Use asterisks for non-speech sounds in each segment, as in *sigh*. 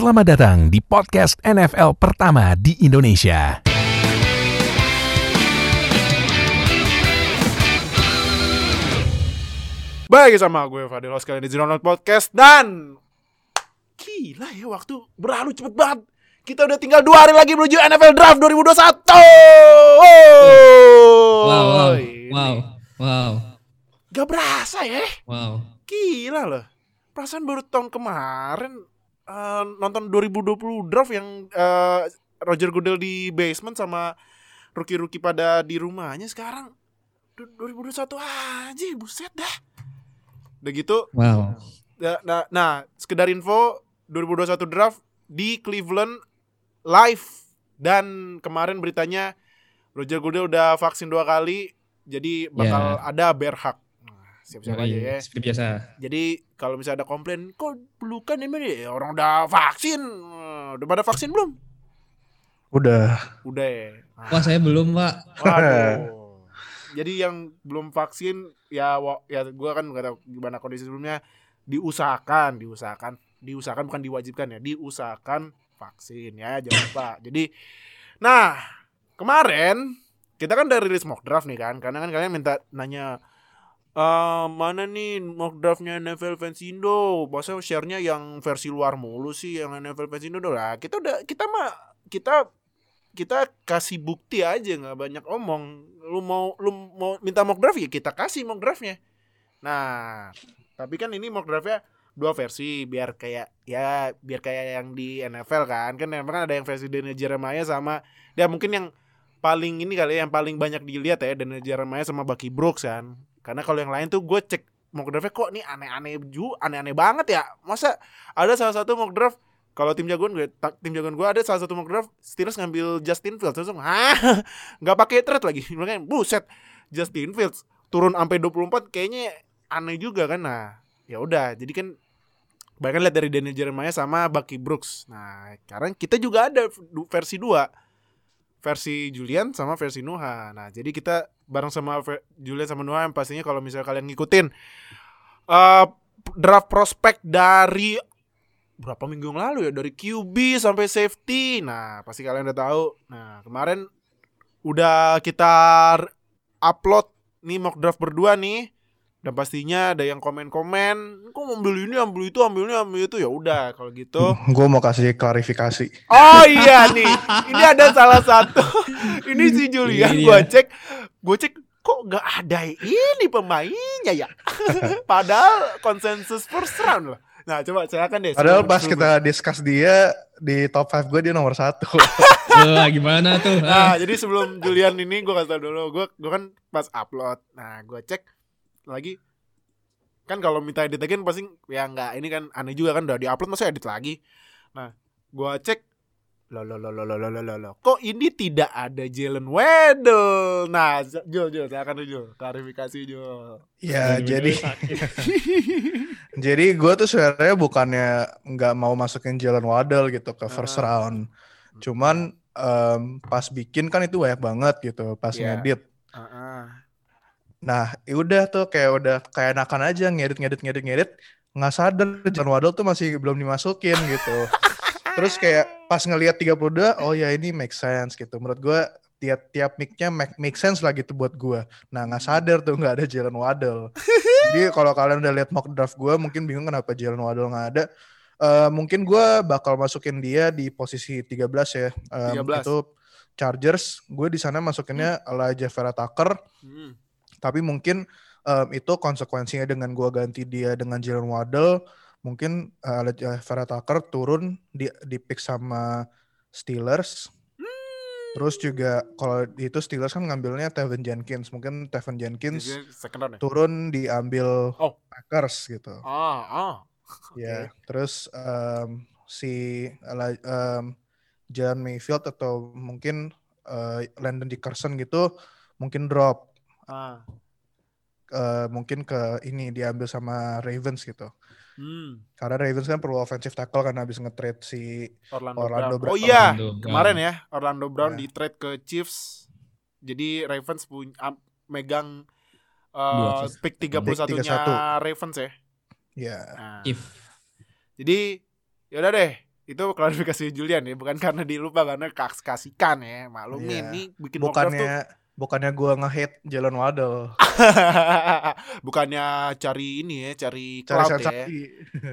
Selamat datang di podcast NFL pertama di Indonesia. Baik sama gue Fadil kalian di Zero Podcast dan gila ya waktu berlalu cepet banget. Kita udah tinggal dua hari lagi menuju NFL Draft 2021. Oh, Wow, wow, ini. wow, wow, Gak berasa ya. wow. Gila loh. Perasaan baru tahun kemarin eh, nonton 2020 draft yang eh, Roger Goodell di basement sama rookie-rookie pada di rumahnya sekarang du- 2021 aja buset dah. Udah gitu Wow. Nah, nah, sekedar info 2021 draft di Cleveland live dan kemarin beritanya Roger Goodell udah vaksin dua kali jadi bakal ada bear hug. Siap-siap aja ya. Seperti biasa. Jadi kalau misalnya ada komplain, kok pelukan ini ya orang udah vaksin, Eh, udah pada vaksin belum? Udah. Udah ya. Nah, Wah saya belum pak. Waduh. Jadi yang belum vaksin ya ya gua kan nggak tahu gimana kondisi sebelumnya diusahakan, diusahakan, diusahakan bukan diwajibkan ya, diusahakan vaksin ya jangan lupa. Jadi nah, kemarin kita kan udah rilis mock draft nih kan, karena kan kalian minta nanya eh mana nih mock draftnya NFL Fancindo Masa share-nya yang versi luar mulu sih Yang NFL Fancindo doh lah Kita udah Kita mah Kita kita kasih bukti aja nggak banyak omong. Lu mau lu mau minta mock draft ya kita kasih mock draftnya. Nah tapi kan ini mock draftnya dua versi biar kayak ya biar kayak yang di NFL kan. Kan memang ada yang versi Daniel Jeremiah sama ya mungkin yang paling ini kali ya yang paling banyak dilihat ya Daniel Jeremiah sama Bucky Brooks kan karena kalau yang lain tuh gue cek mock draftnya kok nih aneh-aneh ju aneh-aneh banget ya. Masa ada salah satu mock draft kalau tim jagoan gue tim jagoan gue ada salah satu mock draft Steelers ngambil Justin Fields terus hah? *laughs* Nggak pakai trade lagi. *laughs* Makanya buset Justin Fields turun sampai 24 kayaknya aneh juga kan. Nah ya udah jadi kan bahkan lihat dari Daniel Jeremiah sama Bucky Brooks. Nah sekarang kita juga ada versi dua versi Julian sama versi Nuha nah jadi kita bareng sama Julian sama Nuha yang pastinya kalau misalnya kalian ngikutin eh draft prospek dari berapa minggu yang lalu ya dari QB sampai safety. Nah, pasti kalian udah tahu. Nah, kemarin udah kita upload nih mock draft berdua nih. Dan pastinya ada yang komen-komen, kok ambil ini, ambil itu, ambil ini, ambil itu. Ya udah, kalau gitu. *laughs* Gue mau kasih klarifikasi. Oh iya nih, ini ada salah satu. *laughs* ini si Julian, Ini gue cek, gue cek kok nggak ada ini pemainnya ya. *laughs* Padahal konsensus first round loh. Nah, coba silakan deh. Padahal pas kita discuss dia di top 5 gue dia nomor satu. Wah, gimana tuh? Nah, Ah, jadi sebelum Julian ini gue kasih tau dulu, gue gue kan pas upload, nah gue cek lagi, kan kalau minta edit lagi kan pasti ya nggak ini kan aneh juga kan udah diupload masa edit lagi. Nah, gue cek, lo lo lo lo lo lo lo lo kok ini tidak ada Jalen Waddle? Nah, Jul Jul, silakan dulu Jul, klarifikasi Jul. ya jadi sakit. jadi *laughs* gue tuh sebenarnya bukannya nggak mau masukin Jalen Waddle gitu ke first Ah. round. Cuman em, pas bikin kan itu banyak banget gitu pas Iya. ngedit. Heeh. Nah, ya udah tuh kayak udah kayak enakan aja ngedit ngedit ngedit ngedit nggak sadar Jalen Waddle tuh masih belum dimasukin gitu. Terus kayak pas ngelihat 32, oh ya ini make sense gitu. Menurut gue tiap tiap mic-nya make, make sense lah gitu buat gue. Nah nggak sadar tuh nggak ada Jalen Waddle. Jadi *laughs* kalau kalian udah lihat mock draft gue mungkin bingung kenapa Jalen Waddle nggak ada. Eh, mungkin gue bakal masukin dia di posisi 13 ya. Em, 13. Itu Chargers. Gue di sana masukinnya Elijah Vera Tucker. Hmm. Tapi mungkin em, itu konsekuensinya dengan gue ganti dia dengan Jalen Waddle. Mungkin eh, Elijah Vera Tucker turun di, di pick sama Steelers. Terus juga kalau itu Steelers kan ngambilnya Tevin Jenkins. Mungkin Tevin Jenkins round ya? turun diambil Oh. Packers gitu. Ah, ah. Ya, terus em, si em, Jalen Mayfield atau mungkin eh, Landon Dickerson gitu mungkin drop Ah. eh, mungkin ke ini diambil sama Ravens gitu. Hmm. Karena Ravens kan perlu offensive tackle kan habis nge-trade si Orlando, Orlando Brown. Brown. Oh iya, Orlando kemarin ya Orlando Brown Ya. di trade ke Chiefs. Jadi Ravens punya am- megang uh, pick 31-nya 31. Ravens ya. ya. Nah, If. jadi ya udah deh. itu klarifikasi Julian ya, bukan karena dia lupa karena kas kasihkan ya. Maklumin Iya. nih bikin mock draft tuh Bukannya gua nge-hate Jalen Waddle, *laughs* bukannya cari ini ya, cari cari cloud ya.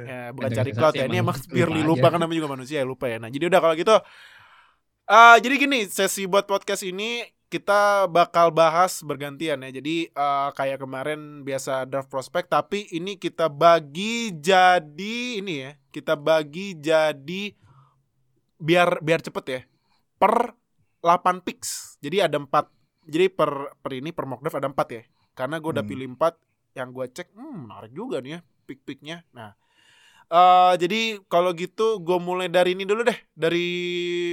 Ya, *laughs* bukan cari cloud ya. Ini emang purely lupa kan namanya juga manusia ya, lupa ya. Nah, jadi udah kalau gitu eh jadi gini, sesi buat podcast ini kita bakal bahas bergantian ya. Jadi eh, kayak kemarin biasa draft prospect tapi ini kita bagi jadi ini ya. Kita bagi jadi biar biar cepet ya. Per 8 picks. Jadi ada 4. Jadi per per ini per mock draft ada 4 ya. Karena gue udah Hmm. pilih 4 yang gue cek hmm menarik juga nih ya pick-picknya. Nah, eh jadi kalau gitu gue mulai dari ini dulu deh, dari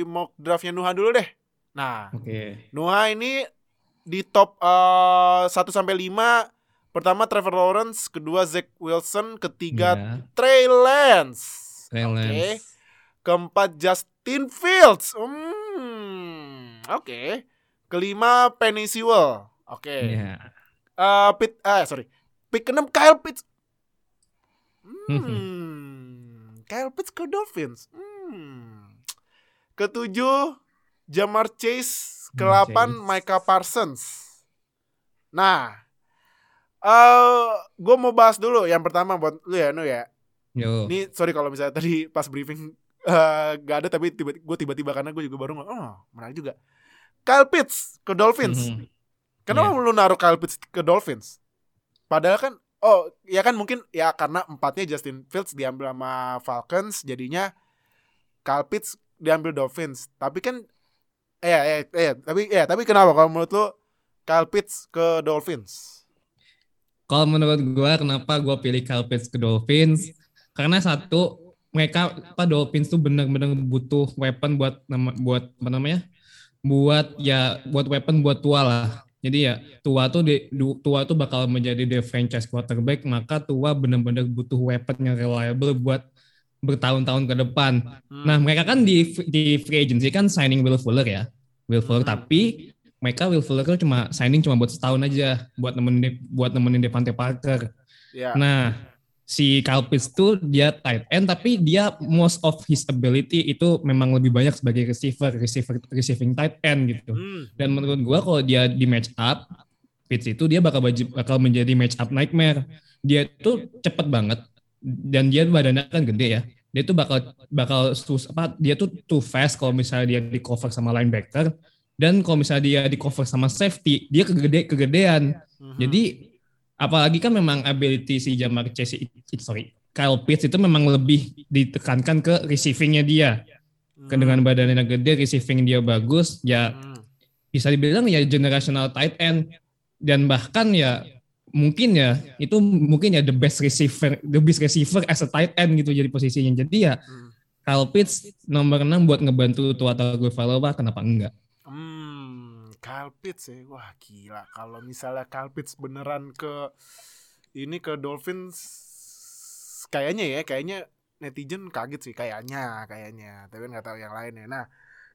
mock draftnya Nuha dulu deh. Nah, Oke. Nuha ini di top eh 1 sampai 5 pertama Trevor Lawrence, kedua Zach Wilson, ketiga Ya, Trey Lance. Trey Oke. Lance. Keempat Justin Fields. Hmm, oke. Kelima Penny Sewell. Oke. Ya. Eh, Pit, ah sorry. Pick keenam Kyle Pitts. Hmm. Kyle Pitts ke Dolphins. Hmm. Ketujuh Jamar Chase. Jamar Kelapan Chase. Micah Parsons. Nah, eh gue mau bahas dulu yang pertama buat lu ya, Nu ya. Yo. Ini sorry kalau misalnya tadi pas briefing eh, gak ada tapi tiba gue tiba-tiba karena gue juga baru oh menarik juga. Kyle Pitts ke Dolphins. Mhm. Kenapa lu naruh Kyle Pitts ke Dolphins? Padahal kan oh ya kan mungkin ya karena empatnya Justin Fields diambil sama Falcons jadinya Kyle Pitts diambil Dolphins. Tapi kan eh eh eh tapi eh tapi kenapa kalau menurut lu Kyle Pitts ke Dolphins? Kalau menurut gua kenapa gua pilih Kyle Pitts ke Dolphins? Karena satu mereka apa Dolphins tuh benar-benar butuh weapon buat nama buat apa namanya? Buat ya buat weapon buat tua lah. Jadi ya tua tuh di, tua tuh bakal menjadi the franchise quarterback, maka tua benar-benar butuh weapon yang reliable buat bertahun-tahun ke depan. Hmm. Nah, mereka kan di di free agency kan signing Will Fuller ya. Will Fuller Hmm. tapi mereka Will Fuller cuma signing cuma buat setahun aja buat nemenin buat nemenin Devante Parker. Ya. Nah, si Kyle Pitts tuh dia tight end tapi dia most of his ability itu memang lebih banyak sebagai receiver, receiver receiving tight end gitu. Hmm. Dan menurut gua kalau dia di match up Pitts itu dia bakal baju- bakal menjadi match up nightmare. Dia tuh cepet banget dan dia badannya kan gede ya. Dia tuh bakal bakal sus apa dia tuh too fast kalau misalnya dia di cover sama linebacker dan kalau misalnya dia di cover sama safety dia kegede kegedean. Mhm. Jadi apalagi kan memang ability si Jamar Chase sorry Kyle Pitts itu memang lebih ditekankan ke receivingnya dia. Ke dengan badannya yang gede, receiving dia bagus, ya Hmm. bisa dibilang ya generational tight end dan bahkan ya mungkin ya itu mungkin ya the best receiver the best receiver as a tight end gitu jadi posisinya jadi ya Hmm. Kyle Pitts nomor 6 buat ngebantu tua gue kenapa enggak Kyle Pitts ya. Wah, gila. Kalau misalnya Kyle Pitts beneran ke ini ke Dolphins kayaknya ya, kayaknya netizen kaget sih kayaknya, kayaknya. Tapi kan nggak tahu yang lainnya. Nah,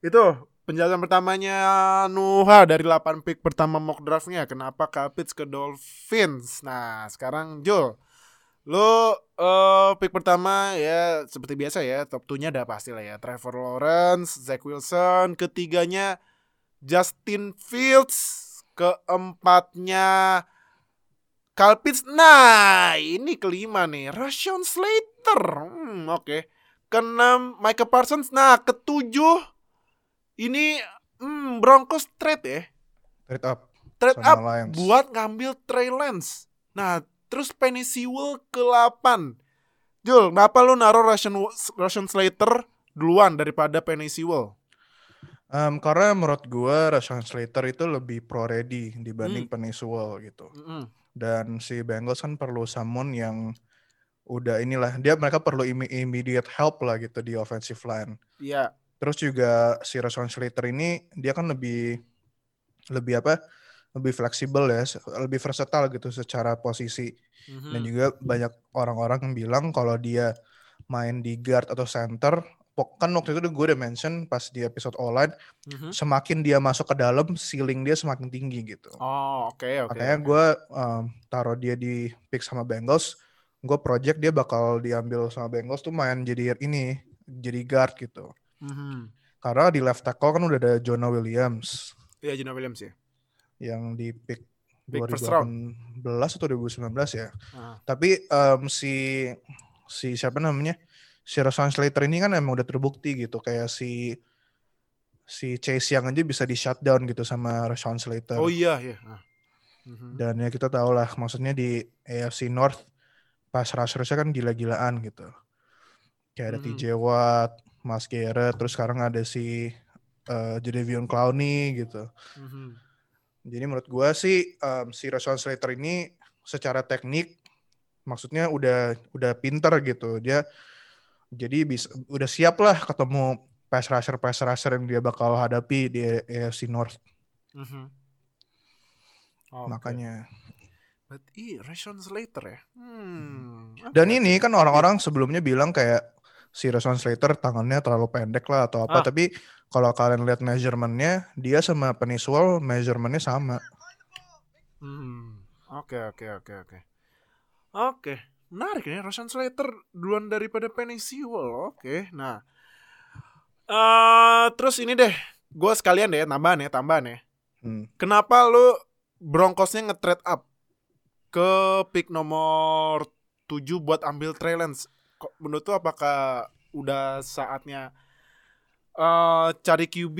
itu penjelasan pertamanya Nuha dari 8 pick pertama mock draftnya. Kenapa Kyle Pitts ke Dolphins? Nah, sekarang Joel. Lo eh pick pertama ya seperti biasa ya top 2-nya udah pasti lah ya Trevor Lawrence, Zach Wilson, ketiganya Justin Fields, keempatnya Kyle Pitts. Nah, ini kelima nih, Rashawn Slater. Hmm, oke. Keenam Micah Parsons. Nah, ketujuh ini hmm, Broncos trade ya. Trade up. Trade Sama up Lions. buat ngambil Trey Lance. Nah, terus Penny Sewell ke-8. Jul, kenapa lu naruh Rashawn, Rashawn Slater duluan daripada Penny Sewell? Um, karena menurut gua Rashawn Slater itu lebih pro ready dibanding Hmm. Penny Sewell gitu. Mm-mm. Dan si Bengals kan perlu someone yang udah inilah dia mereka perlu imme- immediate help lah gitu di offensive line. Iya. Terus juga si Rashawn Slater ini dia kan lebih lebih apa? Lebih fleksibel ya, lebih versatile gitu secara posisi. Mhm. Dan juga banyak orang-orang yang bilang kalau dia main di guard atau center, kan waktu itu gue udah mention pas di episode online, Mhm. semakin dia masuk ke dalam, ceiling dia semakin tinggi gitu. Oh, oke oke. Makanya gue taruh dia di pick sama Bengals, gue project dia bakal diambil sama Bengals tuh main jadi ini, jadi guard gitu. Mhm. Karena di left tackle kan udah ada Jonah Williams Iya, Jonah Williams ya. yang di pick first 2018 atau 2019 ya. Ah. Tapi em, si si siapa namanya? Si Rashawn Slater ini kan emang udah terbukti gitu kayak si si Chase Young aja bisa di shutdown gitu sama Rashawn Slater. Oh iya, iya. Mhm. Dan ya kita tahu lah maksudnya di AFC North pas rushersnya kan gila-gilaan gitu. Kayak ada Mhm. TJ Watt, Mas Garrett, terus sekarang ada si uh, Jadavion Clowney gitu. Mhm. Jadi menurut gua sih em, si Rashawn Slater ini secara teknik maksudnya udah udah pinter gitu. Dia jadi bisa udah siap lah ketemu pass rusher pass rusher yang dia bakal hadapi di AFC North. Mhm. Oke. Makanya Berarti Rashawn Slater ya. Hmm. Dan ini kan orang-orang sebelumnya bilang kayak si Rashawn Slater tangannya terlalu pendek lah atau apa. Ah. Tapi kalau kalian lihat measurementnya, dia sama Peniswell measurementnya sama. Hmm. Oke, oke, oke, oke. Oke, menarik ya. Rashawn Slater duluan daripada Penny Sewell. Oke, nah. eh terus ini deh, gue sekalian deh tambahan ya, tambahan ya. Hmm. Kenapa lu Broncosnya nge-trade up ke pick nomor 7 buat ambil Trey Lance? Kok menurut lu apakah udah saatnya eh cari QB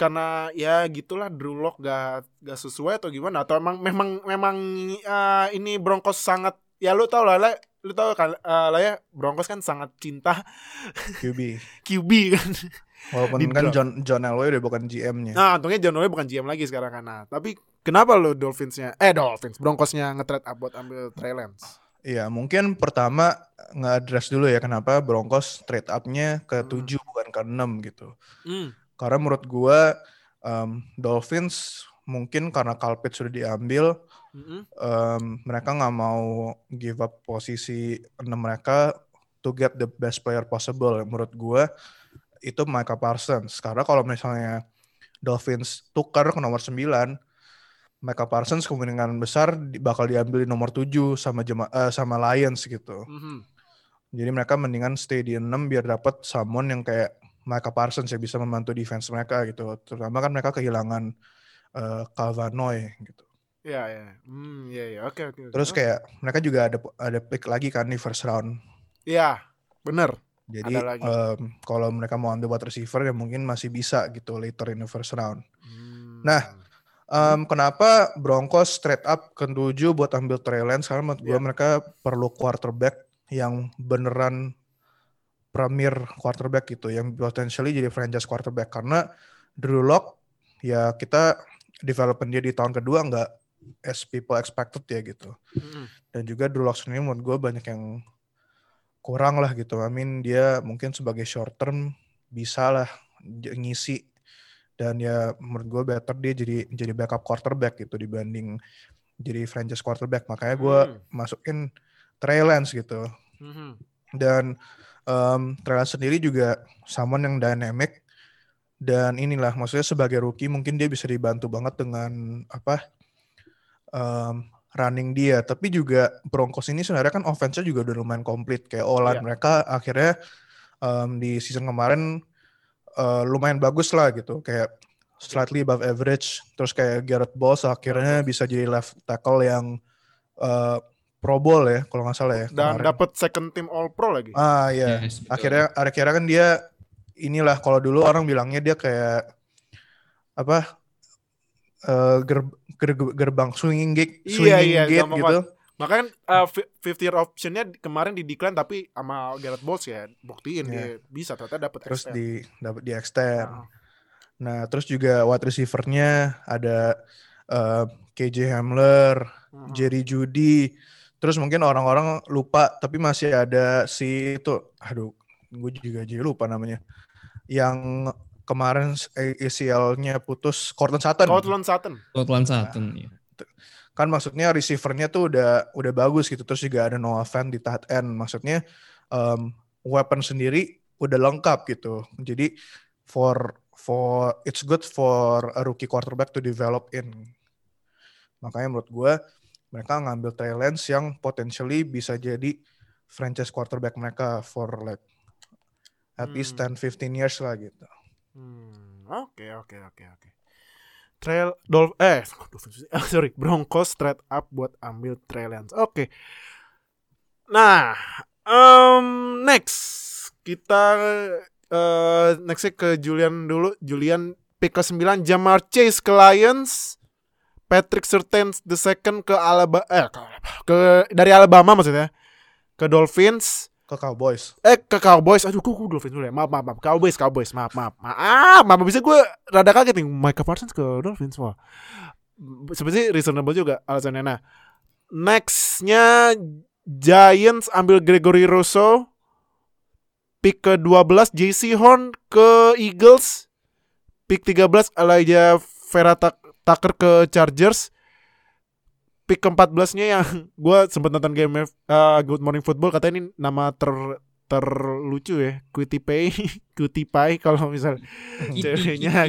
karena ya gitulah Drew Lock gak, gak sesuai atau gimana atau emang memang memang eh, ini Broncos sangat ya lu tau lah, lah lu tau kan eh, lah ya Broncos kan sangat cinta QB. *laughs* QB kan Walaupun Di kan. John John Elway udah bukan GM-nya. Nah, untungnya John Elway bukan GM lagi sekarang kan. Nah, tapi kenapa lo Dolphinsnya eh Dolphins Broncosnya nge-trade up buat ambil Trey Lance? Iya, mungkin pertama nge-address dulu ya kenapa Broncos trade up-nya ke Hmm. 7 bukan ke 6 gitu. Hmm. Karena menurut gua em, Dolphins mungkin karena Kalpit sudah diambil, Mm-mm. em, mereka nggak mau give up posisi 6 mereka to get the best player possible. Menurut gua itu Micah Parsons. Karena kalau misalnya Dolphins tukar ke nomor 9, Micah Parsons kemungkinan besar bakal diambil di nomor 7 sama Jema- eh, sama Lions gitu. Mhm. Jadi mereka mendingan stay di 6 biar dapat someone yang kayak Micah Parsons yang bisa membantu defense mereka gitu. Terutama kan mereka kehilangan eh, Calvanoy gitu. Iya, iya. Hmm, iya, iya. Oke, oke. Terus Oke. kayak mereka juga ada ada pick lagi kan di first round. Iya, bener. Jadi em, kalau mereka mau ambil buat receiver ya mungkin masih bisa gitu later in the first round. Hmm. Nah, Em, kenapa Broncos trade up ke 7 buat ambil Trey Lance? Karena menurut gue Iya. mereka perlu quarterback yang beneran premier quarterback gitu, yang potentially jadi franchise quarterback. Karena Drew Lock ya kita development dia di tahun kedua nggak as people expected ya gitu. Mm-mm. Dan juga Drew Lock sendiri menurut gue banyak yang kurang lah gitu. I mean dia mungkin sebagai short term bisa lah ngisi dan ya menurut gue better dia jadi jadi backup quarterback gitu dibanding jadi franchise quarterback. Makanya gue Hmm. masukin Trey Lance gitu. Mhm. Dan em Trey Lance sendiri juga someone yang dynamic dan inilah maksudnya sebagai rookie mungkin dia bisa dibantu banget dengan apa em, running dia. Tapi juga Broncos ini sebenarnya kan offense-nya juga udah lumayan komplit. Kayak Iya. online mereka akhirnya em, di season kemarin eh, lumayan bagus lah gitu. Kayak slightly above average. Terus kayak Garrett Bowles akhirnya bisa jadi left tackle yang eh, Pro Bowl ya kalau nggak salah ya Dan dapat second team All Pro lagi. ah iya. Yes, betul. akhirnya akhirnya kan dia inilah kalau dulu orang bilangnya dia kayak apa eh, ger- ger- gerbang swinging gate Iya, swinging iya, gate gampang gitu Makanya uh, fi- fifth year optionnya kemarin di decline tapi sama Garrett Bowles ya buktiin Iya. dia bisa ternyata dapat terus extend. di dapat di extend Nah, nah terus juga wide receiver-nya ada eh, KJ Hamler mhm. Jerry Judy terus mungkin orang-orang lupa tapi masih ada si itu aduh gue juga jadi lupa namanya yang kemarin ACL-nya putus Cortland Sutton Cortland Sutton. Cortland Sutton. ya. kan maksudnya receivernya tuh udah udah bagus gitu terus juga ada Noah Fant di tight end maksudnya um, weapon sendiri udah lengkap gitu jadi for for it's good for a rookie quarterback to develop in makanya menurut gue mereka ngambil Trey Lance yang potentially bisa jadi franchise quarterback mereka for like at least Hmm. 10-15 years lah gitu. Hmm, Oke oke oke oke. Trail Dolph eh *laughs* *laughs* sorry Broncos straight up buat ambil Lance. Oke. Nah, um, next kita eh nextnya ke Julian dulu. Julian pick ke 9 Jamar Chase ke Lions. Patrick Surtain the second ke Alabama eh ke, ke dari Alabama maksudnya ke Dolphins Ke Cowboys. eh ke Cowboys? Aduh kok gue Dolphins dulu ya. Maaf maaf maaf. Cowboys Cowboys. Maaf maaf maaf. Maaf bisa gue rada kaget nih. Micah Parsons ke Dolphins wah. Sebenarnya reasonable juga alasannya. Nah nextnya Giants ambil Gregory Rousseau. Pick ke 12 JC Horn ke Eagles. Pick 13 Elijah Vera Tucker ke Chargers pick ke-14 nya yang *laughs* gue sempet nonton game uh, Good Morning Football katanya ini nama ter terlucu ya Cutie Pie Cutie Pie kalau misal ceweknya.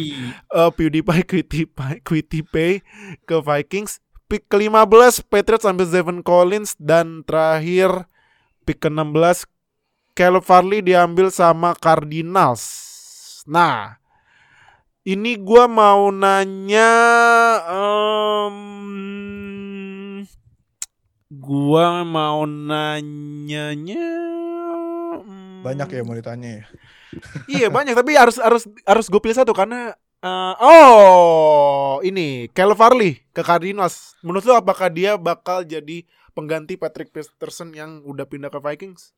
Uh, PewDiePie Cutie Pie Cutie Pie ke Vikings. Pick ke-15 Patriots ambil Zevon Collins. Dan terakhir pick ke-16 Caleb Farley diambil sama Cardinals. Nah ini gua mau nanya em, gua mau nanyanya em, Banyak ya mau ditanya ya. *laughs* Iya banyak tapi harus harus harus gue pilih satu karena eh, oh ini Caleb Farley ke Cardinals. Menurut lo apakah dia bakal jadi pengganti Patrick Peterson yang udah pindah ke Vikings?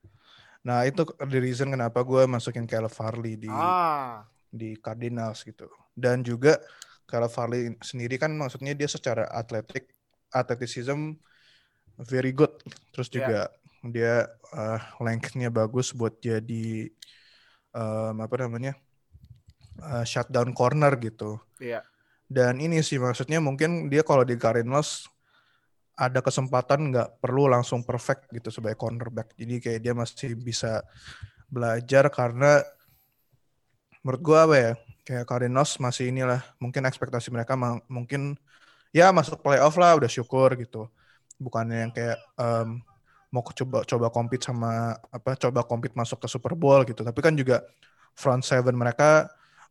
Nah itu the reason kenapa gue masukin Caleb Farley di Ah, di Cardinals gitu. Dan juga Caleb Farley sendiri kan maksudnya dia secara atletik athleticism very good. Terus Ya. juga dia uh, length-nya bagus buat jadi um, apa namanya uh, shutdown corner gitu. iya. Dan ini sih maksudnya mungkin dia kalau di Cardinals ada kesempatan nggak perlu langsung perfect gitu sebagai cornerback. Jadi kayak dia masih bisa belajar karena menurut gua apa ya kayak Cardinals masih inilah mungkin ekspektasi mereka mungkin ya masuk playoff lah udah syukur gitu. Bukannya yang kayak em, mau coba coba compete sama apa coba compete masuk ke Super Bowl gitu. Tapi kan juga front seven mereka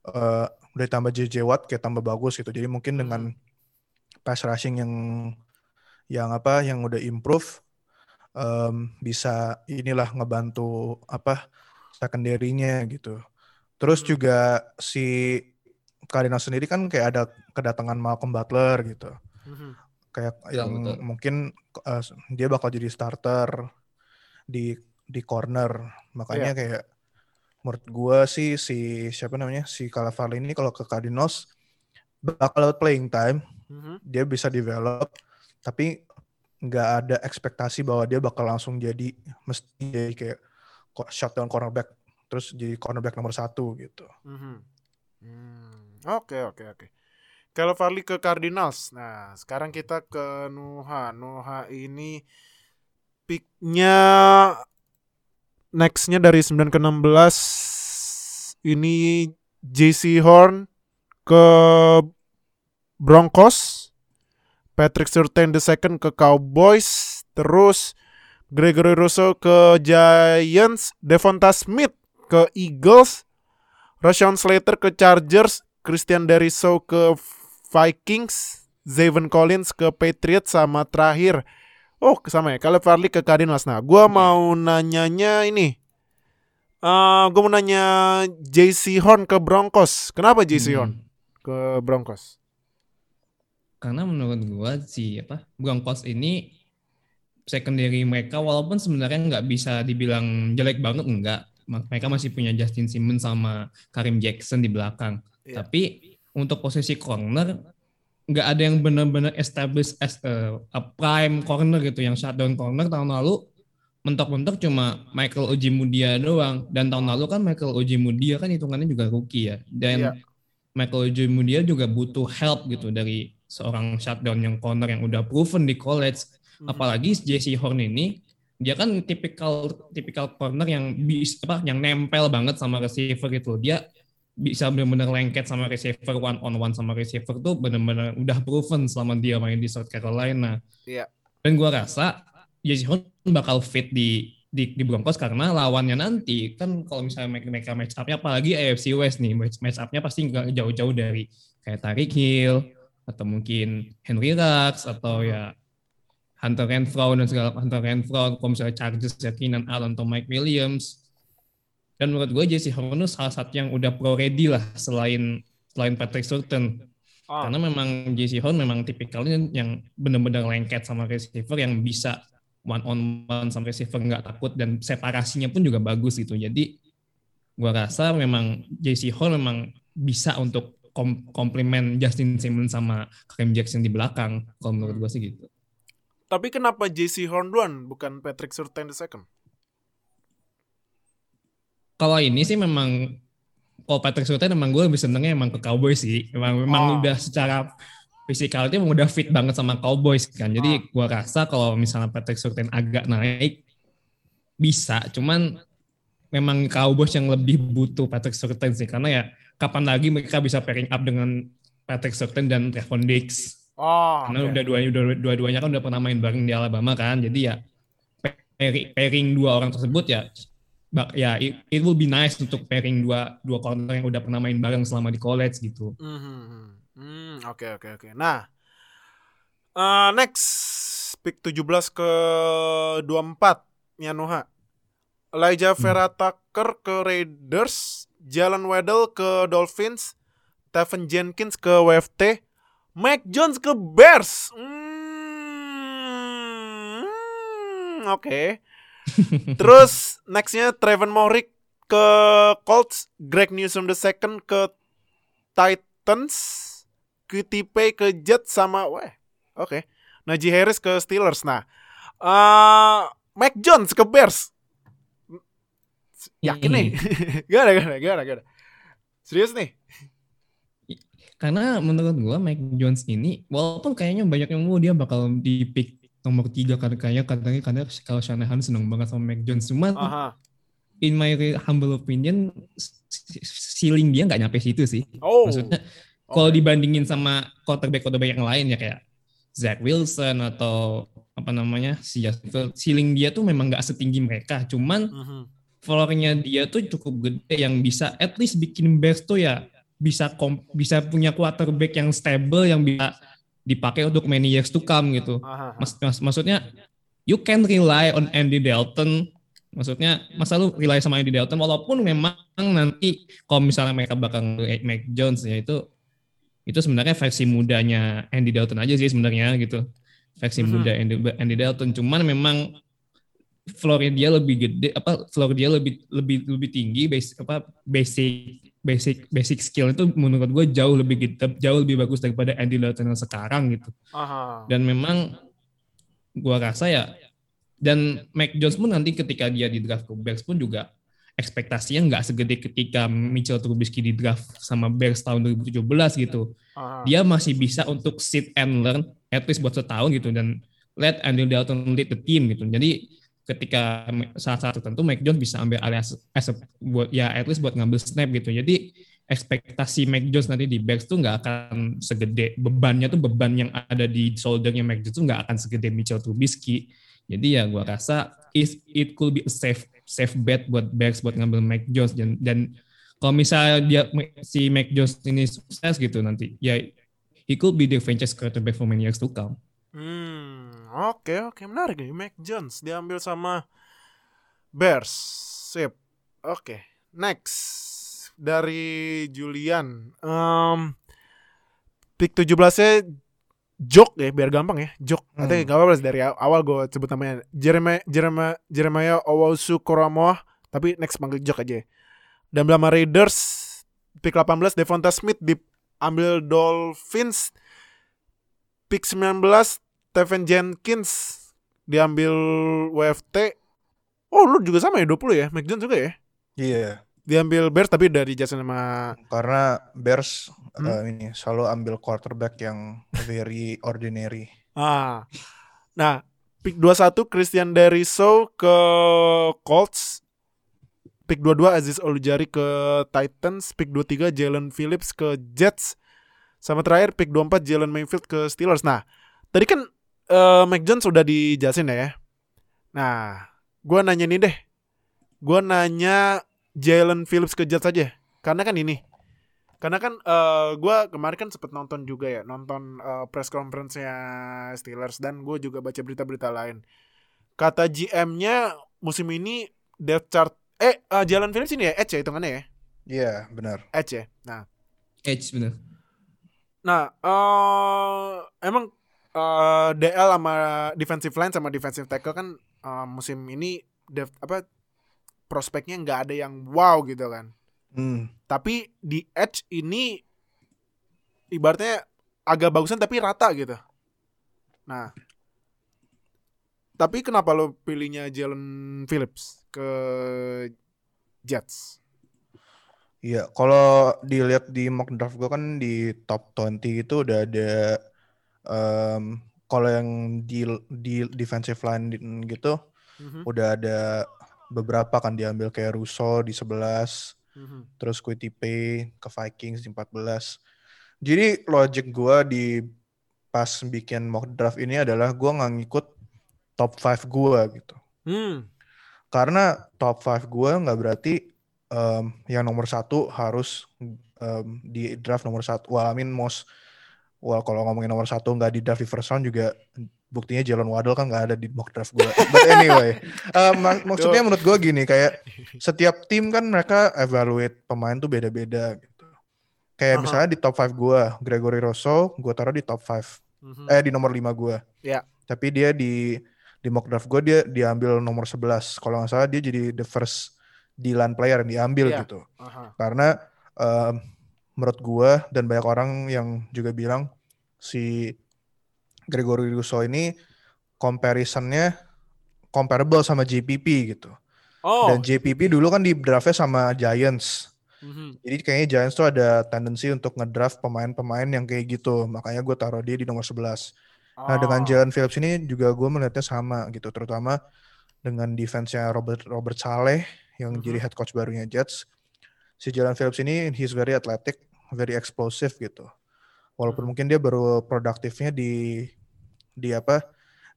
eh, udah tambah JJ Watt kayak tambah bagus gitu. Jadi mungkin dengan pass rushing yang yang apa yang udah improve em, bisa inilah ngebantu apa secondary-nya gitu. Terus Hmm. juga si Cardinals sendiri kan kayak ada kedatangan Malcolm Butler gitu. Kayak Betul, yang betul. mungkin eh, dia bakal jadi starter di di corner. Makanya Iya. kayak menurut gua sih si siapa namanya si Calafarli ini kalau ke Cardinals bakal dapat playing time, Mhm. dia bisa develop, tapi nggak ada ekspektasi bahwa dia bakal langsung jadi mesti jadi kayak shutdown cornerback terus jadi cornerback nomor satu gitu. Mhm. Hmm, Oke oke oke. Kalau Farley ke Cardinals. Nah, sekarang kita ke Nuha. Nuha ini picknya nextnya dari 9 ke 16 ini JC Horn ke Broncos, Patrick Surtain the second ke Cowboys, terus Gregory Rousseau ke Giants, Devonta Smith ke Eagles, Rashawn Slater ke Chargers, Christian Deriso ke Vikings, Zayvon Collins ke Patriots sama terakhir Oh, sama ya. Caleb Farley ke Cardinals. Nah, gua mau nanyanya ini. Eh, gua mau nanya JC Horn ke Broncos. Kenapa JC Hmm. Horn ke Broncos? Karena menurut gua si apa Broncos ini secondary mereka walaupun sebenarnya nggak bisa dibilang jelek banget enggak. Mereka masih punya Justin Simmons sama Karim Jackson di belakang. Iya. Tapi untuk posisi corner nggak ada yang benar-benar establish as a, a prime corner gitu yang shutdown corner. Tahun lalu mentok-mentok cuma Michael Ojemudia doang. Dan tahun lalu kan Michael Ojemudia kan hitungannya juga rookie ya. Dan Iya. Michael Ojemudia juga butuh help gitu dari seorang shutdown yang corner yang udah proven di college. Mhm. apalagi JC Horn ini dia kan tipikal tipikal corner yang bis apa yang nempel banget sama receiver gitu. Dia bisa benar-benar lengket sama receiver one on one sama receiver tuh benar-benar udah proven selama dia main di South Carolina Iya. dan gua rasa JC Horn bakal fit di di, di Broncos karena lawannya nanti kan kalau misalnya mereka, mereka match up-nya apalagi AFC West nih match, match up-nya pasti nggak jauh-jauh dari kayak Tarik Hill atau mungkin Henry Rux atau ya Hunter Renfro dan segala Hunter Renfro kalau misalnya Chargers ya Keenan Allen atau Mike Williams dan menurut gue JC Horn salah satu yang udah pro ready lah selain selain Patrick Surtain Ah. karena memang JC Horn memang tipikalnya yang benar-benar lengket sama receiver yang bisa one on one sama receiver nggak takut dan separasinya pun juga bagus gitu. Jadi gua rasa memang JC Horn memang bisa untuk kom komplement Justin Simmons sama Kareem Jackson di belakang. Kalau menurut gua sih gitu. Tapi kenapa JC Horn duluan bukan Patrick Surtain the second? Kalau ini sih memang kalau Patrick Surtain emang gue lebih senengnya emang ke Cowboys sih. Emang memang Oh. udah secara physicality emang udah fit banget sama Cowboys kan. Jadi gua rasa kalau misalnya Patrick Surtain agak naik bisa, cuman memang Cowboys yang lebih butuh Patrick Surtain sih karena ya kapan lagi mereka bisa pairing up dengan Patrick Surtain dan Trevon Diggs. Oh, Karena oke. udah dua dua dua-duanya kan udah pernah main bareng di Alabama kan. Jadi ya pairing, pairing dua orang tersebut ya bak- ya it, it will be nice untuk pairing dua dua corner yang udah pernah main bareng selama di college gitu. Mhm. Hmm, oke oke oke. Nah, eh, next pick 17 ke 24 Nyanoha. Elijah Hmm. Vera Tucker ke Raiders, Jalen Waddell ke Dolphins, Tevin Jenkins ke WFT, Mike Jones ke Bears. Hmm, oke. Terus nextnya Trevor Morik ke Colts, Greg Newsom the second ke Titans, QTP ke Jets sama weh. Oke. Najee Harris ke Steelers. Nah, eh Mac Jones ke Bears. Yakin nih? *laughs* gimana, gimana, gimana, gimana? Serius nih? Karena menurut gua Mike Jones ini walaupun kayaknya banyak yang mau dia bakal di pick nomor tiga karena kayaknya katanya karena kalau Shanahan seneng banget sama Mike Jones cuman Aha. in my humble opinion ceiling dia nggak nyampe situ sih Oh. maksudnya kalau dibandingin sama quarterback quarterback yang lain ya kayak Zach Wilson atau apa namanya si Justin ceiling dia tuh memang nggak setinggi mereka cuman Mhm. floornya dia tuh cukup gede yang bisa at least bikin Bears tuh ya bisa kom- bisa punya quarterback yang stable yang bisa dipakai untuk many years to come gitu. Aha. Mas, mas- maksudnya you can rely on Andy Dalton. Maksudnya masa lu rely sama Andy Dalton walaupun memang nanti kalau misalnya mereka bakal Mac Jones ya itu itu sebenarnya versi mudanya Andy Dalton aja sih sebenarnya gitu. Versi Mhm. muda Andy, Andy Dalton cuman memang floornya dia lebih gede apa floor dia lebih lebih lebih tinggi basic apa basic basic basic skill itu menurut gue jauh lebih gede, jauh lebih bagus daripada Andy Dalton yang sekarang gitu Aha. dan memang gua rasa ya dan Mac Jones pun nanti ketika dia di draft ke Bears pun juga ekspektasinya nggak segede ketika Mitchell Trubisky di draft sama Bears tahun 2017 gitu Aha. dia masih bisa untuk sit and learn at least buat setahun gitu dan let Andy Dalton lead the team gitu jadi ketika saat-saat tertentu Mac Jones bisa ambil alias as buat ya at least buat ngambil snap gitu. Jadi ekspektasi Mac Jones nanti di Bears tuh nggak akan segede. Bebannya tuh beban yang ada di shouldernya Mac Jones tuh nggak akan segede Mitchell Trubisky. Jadi ya gua rasa it, it could be a safe safe bet buat Bears buat ngambil Mac Jones. Dan dan kalau misalnya dia si Mac Jones ini sukses gitu nanti ya he could be the franchise quarterback for many years to come. Hmm, oke oke menarik nih Mac Jones diambil sama Bears. Sip. Oke, next dari Julian. Um, pick 17-nya Jok ya, biar gampang ya. Jok. Hmm. Katanya gak apa-apa dari awal gue sebut namanya. Jeremiah Jeremiah Jeremiah Owusu Koromoa, tapi next panggil Jok aja. Dan sama Raiders pick 18 Devonta Smith diambil Dolphins pick 19 Tevin Jenkins diambil WFT. Oh, lu juga sama ya 20 ya? Mac Jones juga ya? Iya, Diambil Bears tapi dari Jason sama karena Bears Hmm? eh, ini selalu ambil quarterback yang very ordinary. ah. Nah, pick 21 Christian Deriso ke Colts. Pick 22 Aziz Olujari ke Titans, pick 23 Jalen Phillips ke Jets. Sama terakhir pick 24 Jalen Mayfield ke Steelers. Nah, tadi kan eh, Mac Jones sudah dijelasin ya. Nah, Gua nanya nih deh. Gua nanya Jalen Phillips ke Jets aja. Karena kan ini. Karena kan eh gua kemarin kan sempet nonton juga ya, nonton eh, press conference-nya Steelers dan gue juga baca berita-berita lain. Kata GM-nya musim ini depth chart eh eh, Jalen Phillips ini ya edge ya hitungannya ya. Iya, benar. Edge ya. Nah, Edge bener. Nah, eh emang eh, DL sama defensive line sama defensive tackle kan eh, musim ini def, apa prospeknya nggak ada yang wow gitu kan. Hmm. Tapi di edge ini ibaratnya agak bagusan tapi rata gitu. Nah, tapi kenapa lo pilihnya Jalen Phillips ke Jets? Iya, kalau dilihat di mock draft gue kan di top 20 itu udah ada em, kalau yang di di defensive line gitu Mhm, udah ada beberapa kan diambil kayak Russo di 11, mhm. terus Quitipe ke Vikings di 14. Jadi logic gua di pas bikin mock draft ini adalah gua nggak ngikut top 5 gua gitu. Hmm, Karena top 5 gua nggak berarti em, yang nomor satu harus em, di draft nomor satu. Wah, I mean most Wah, kalau ngomongin nomor satu nggak di draft round juga buktinya Jalen Waddle kan nggak ada di mock draft gue. But anyway, *laughs* em, mak- maksudnya menurut gue gini kayak setiap tim kan mereka evaluate pemain tuh beda-beda gitu. Kayak Aha. misalnya di top 5 gue, Gregory Rosso, gue taruh di top 5. mhm. Eh di nomor 5 gue. Ya. Tapi dia di di mock draft gue dia diambil nomor 11. Kalau nggak salah dia jadi the first D-line player yang diambil Iya. gitu. Aha. Karena em, menurut gua dan banyak orang yang juga bilang si Gregory Rousseau ini comparisonnya comparable sama JPP gitu. Oh, Dan JPP dulu kan di draftnya sama Giants. mhm. Jadi kayaknya Giants tuh ada tendensi untuk ngedraft pemain-pemain yang kayak gitu. Makanya gue taruh dia di nomor 11. Nah dengan Oh. Jalen Phillips ini juga gue melihatnya sama gitu. Terutama dengan defense-nya Robert Robert Saleh yang Mhm. jadi head coach barunya Jets. Si Jalen Phillips ini he's very athletic, very explosive gitu. Walaupun Mhm. mungkin dia baru produktifnya di di apa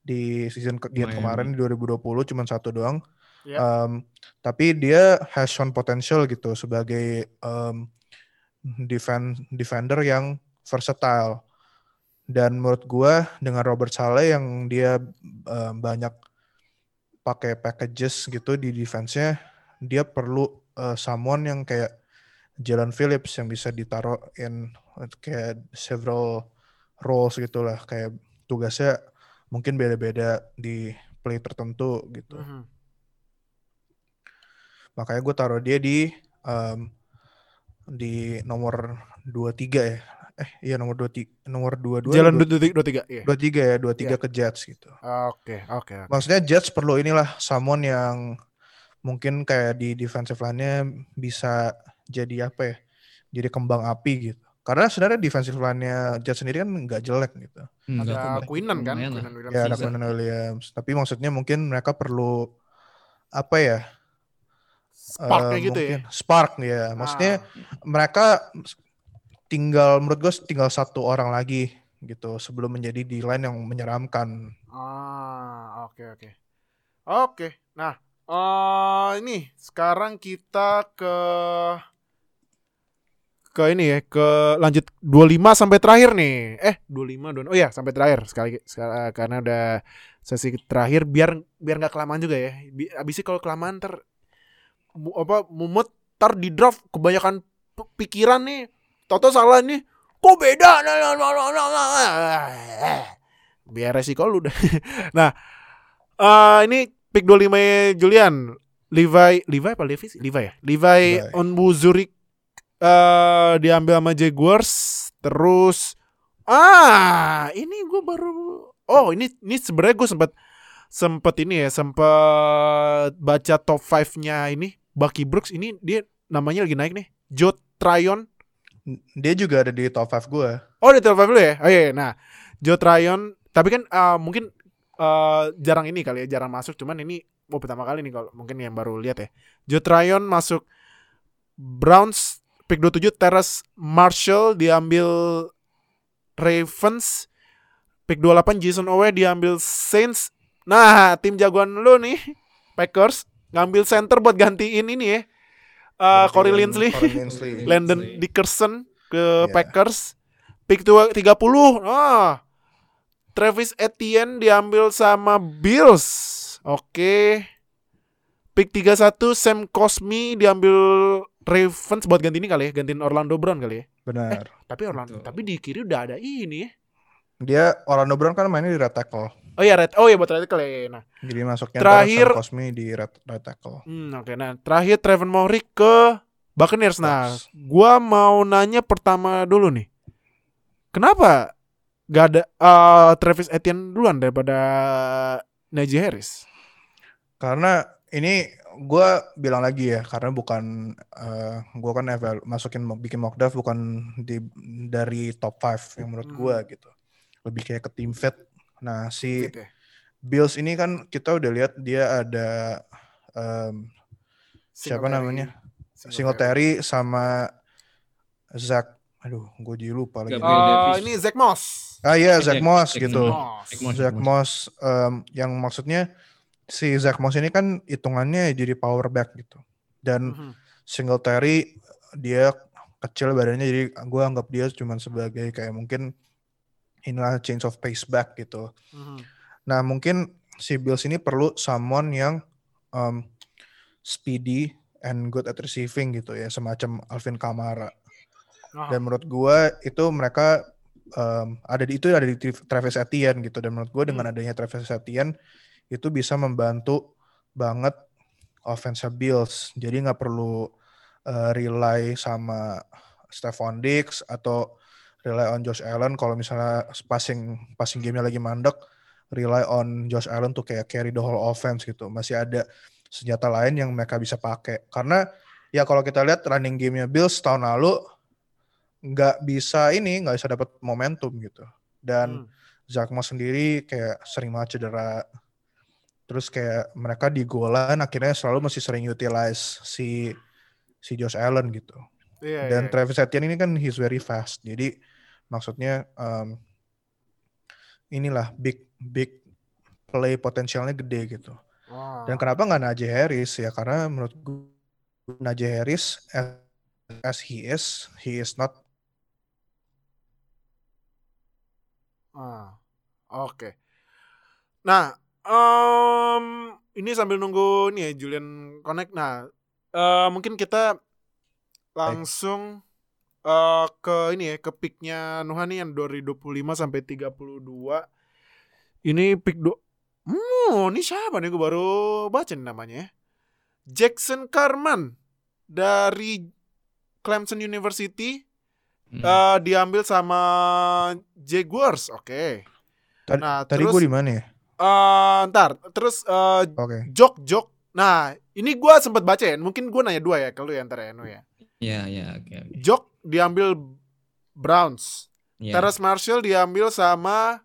di season ke, Miami. kemarin di 2020 cuma satu doang. Ya. Um, tapi dia has shown potential gitu sebagai um, defend defender yang versatile. Dan menurut gua dengan Robert Saleh yang dia um, banyak pakai packages gitu di defense-nya, dia perlu uh, someone yang kayak Jalen Phillips yang bisa ditaruh in uh, kayak several roles gitulah kayak tugasnya mungkin beda-beda di play tertentu gitu. Mhm. Makanya gue taruh dia di em, di nomor 23 ya. Eh iya nomor 23 nomor 22 Jalan dua- dua tiga, dua tiga, iya. 23 ya, 23 Iya. ke Jets gitu. Oke, oke. oke. Maksudnya Jets perlu inilah someone yang mungkin kayak di defensive line-nya bisa jadi apa ya? Jadi kembang api gitu. Karena sebenarnya defensive line-nya Jets sendiri kan nggak jelek gitu. Enggak, Ada kok, Queenan kan? Williams Ya ada. Quinnen Williams. Tapi maksudnya mungkin mereka perlu apa ya? Sparknya eh, gitu ya. mungkin Spark ya. Maksudnya Ah. mereka tinggal menurut gue tinggal satu orang lagi gitu sebelum menjadi di line yang menyeramkan. Ah, oke oke. Oke. Nah, eh ini sekarang kita ke ke ini ya, ke lanjut 25 sampai terakhir nih. Eh, 25 don. Oh ya, sampai terakhir sekali sekali- karena udah sesi terakhir biar biar nggak kelamaan juga ya. Bi- Abis itu kalau kelamaan ter mu- apa mumut tar di draft kebanyakan pikiran nih. Toto salah nih. Kok beda? Nah, nah, nah. Biar resiko lu dah. *laughs* nah, eh ini pick 25 -nya Julian. Levi, Levi apa Levi sih? Levi ya? Levi, Levi. Onbuzurik eh diambil sama Jaguars. Terus ah, ini gue baru Oh, ini ini sebenarnya gue sempat sempat ini ya, sempat baca top 5-nya ini Bucky Brooks ini dia namanya lagi naik nih. Joe Tryon Dia juga ada di top 5 gue. Oh di top 5 dulu ya? Oh iya, iya. nah Joe Tryon Tapi kan uh, mungkin uh, jarang ini kali ya Jarang masuk Cuman ini oh, pertama kali nih kalau Mungkin yang baru lihat ya Joe Tryon masuk Browns Pick 27 Terrace Marshall Diambil Ravens Pick 28 Jason Owe diambil Saints Nah tim jagoan lu nih Packers ngambil center buat gantiin ini ya. Uh, Corey Linsley. *laughs* Landon. Dickerson ke Iya. Packers. Pick tua- 30. Ah. Travis Etienne diambil sama Bills. Oke. Pick 31 Sam Cosmi diambil Ravens buat ganti ini kali ya, gantiin Orlando Brown kali ya. Benar. Tapi Orlando, Betul. tapi di kiri udah ada ini ya. Dia Orlando Brown kan mainnya di right tackle. Oh iya, red. Oh iya buat red tackle ya. Nah, Jadi masuknya Terakhir- Sam Cosmi di right, right tackle. hmm, oke. Nah, terakhir Trevor Maury ke Buccaneers. Nah, gua mau nanya pertama dulu nih. Kenapa gak ada eh, Travis Etienne duluan daripada Najee Harris? Karena ini gue bilang lagi ya, karena bukan eh gue kan eval- masukin bikin mock draft bukan di dari top 5 yang menurut Hmm. gue gitu. Lebih kayak ke team fit. Nah si ya? Bills ini kan kita udah lihat dia ada em, siapa namanya? Singletary sama Zach. Aduh, gue jadi lupa lagi. Davis. ini Zach Moss. Ah iya, Zach Jack- Moss Jack gitu. Moss. Zach Moss. Zach Moss em, yang maksudnya si Zach Moss ini kan hitungannya jadi power back gitu. Dan Mhm. Singletary dia kecil badannya jadi gue anggap dia cuma sebagai kayak mungkin inilah change of pace back gitu. Mhm. Nah mungkin si Bills ini perlu someone yang um, speedy and good at receiving gitu ya semacam Alvin Kamara. Ah, Dan menurut gue itu mereka um, ada di itu ada di Travis Etienne gitu dan menurut gue dengan adanya Travis Etienne itu bisa membantu banget offense Bills. Jadi nggak perlu uh, rely sama Stephon Diggs atau rely on Josh Allen kalau misalnya passing passing gamenya lagi mandek rely on Josh Allen tuh kayak carry the whole offense gitu. Masih ada senjata lain yang mereka bisa pakai. Karena ya kalau kita lihat running gamenya Bills tahun lalu nggak bisa ini nggak bisa dapat momentum gitu. Dan Hmm. Zach Moss sendiri kayak sering banget cedera. Terus kayak mereka di golan akhirnya selalu masih sering utilize si si Josh Allen gitu. Iya, Dan iya. Travis Etienne ini kan he's very fast. Jadi maksudnya um, inilah big big play potensialnya gede gitu. Wah. Dan kenapa nggak Najee Harris ya? Karena menurut gue Najee Harris as, as he is, he is not Ah, oke. Nah, em, ini sambil nunggu nih ya Julian connect. Nah, eh, mungkin kita langsung eh, ke ini ya ke picknya Nuhan nih yang dari 25 sampai 32. Ini pick do Hmm, ini siapa nih gue baru baca nih namanya. ya. Jackson Carman dari Clemson University Hmm. eh, diambil sama Jaguars. Oke. tadi, Nah, tadi gue di mana ya? Eh, ntar terus eh, Oke. Jok Jok. Nah, ini gua sempat baca ya. Mungkin gua nanya dua ya kalau ya ntar ya, Nu ya. Ya, ya, oke, oke. Jok diambil Browns. Ya. Terrace Marshall diambil sama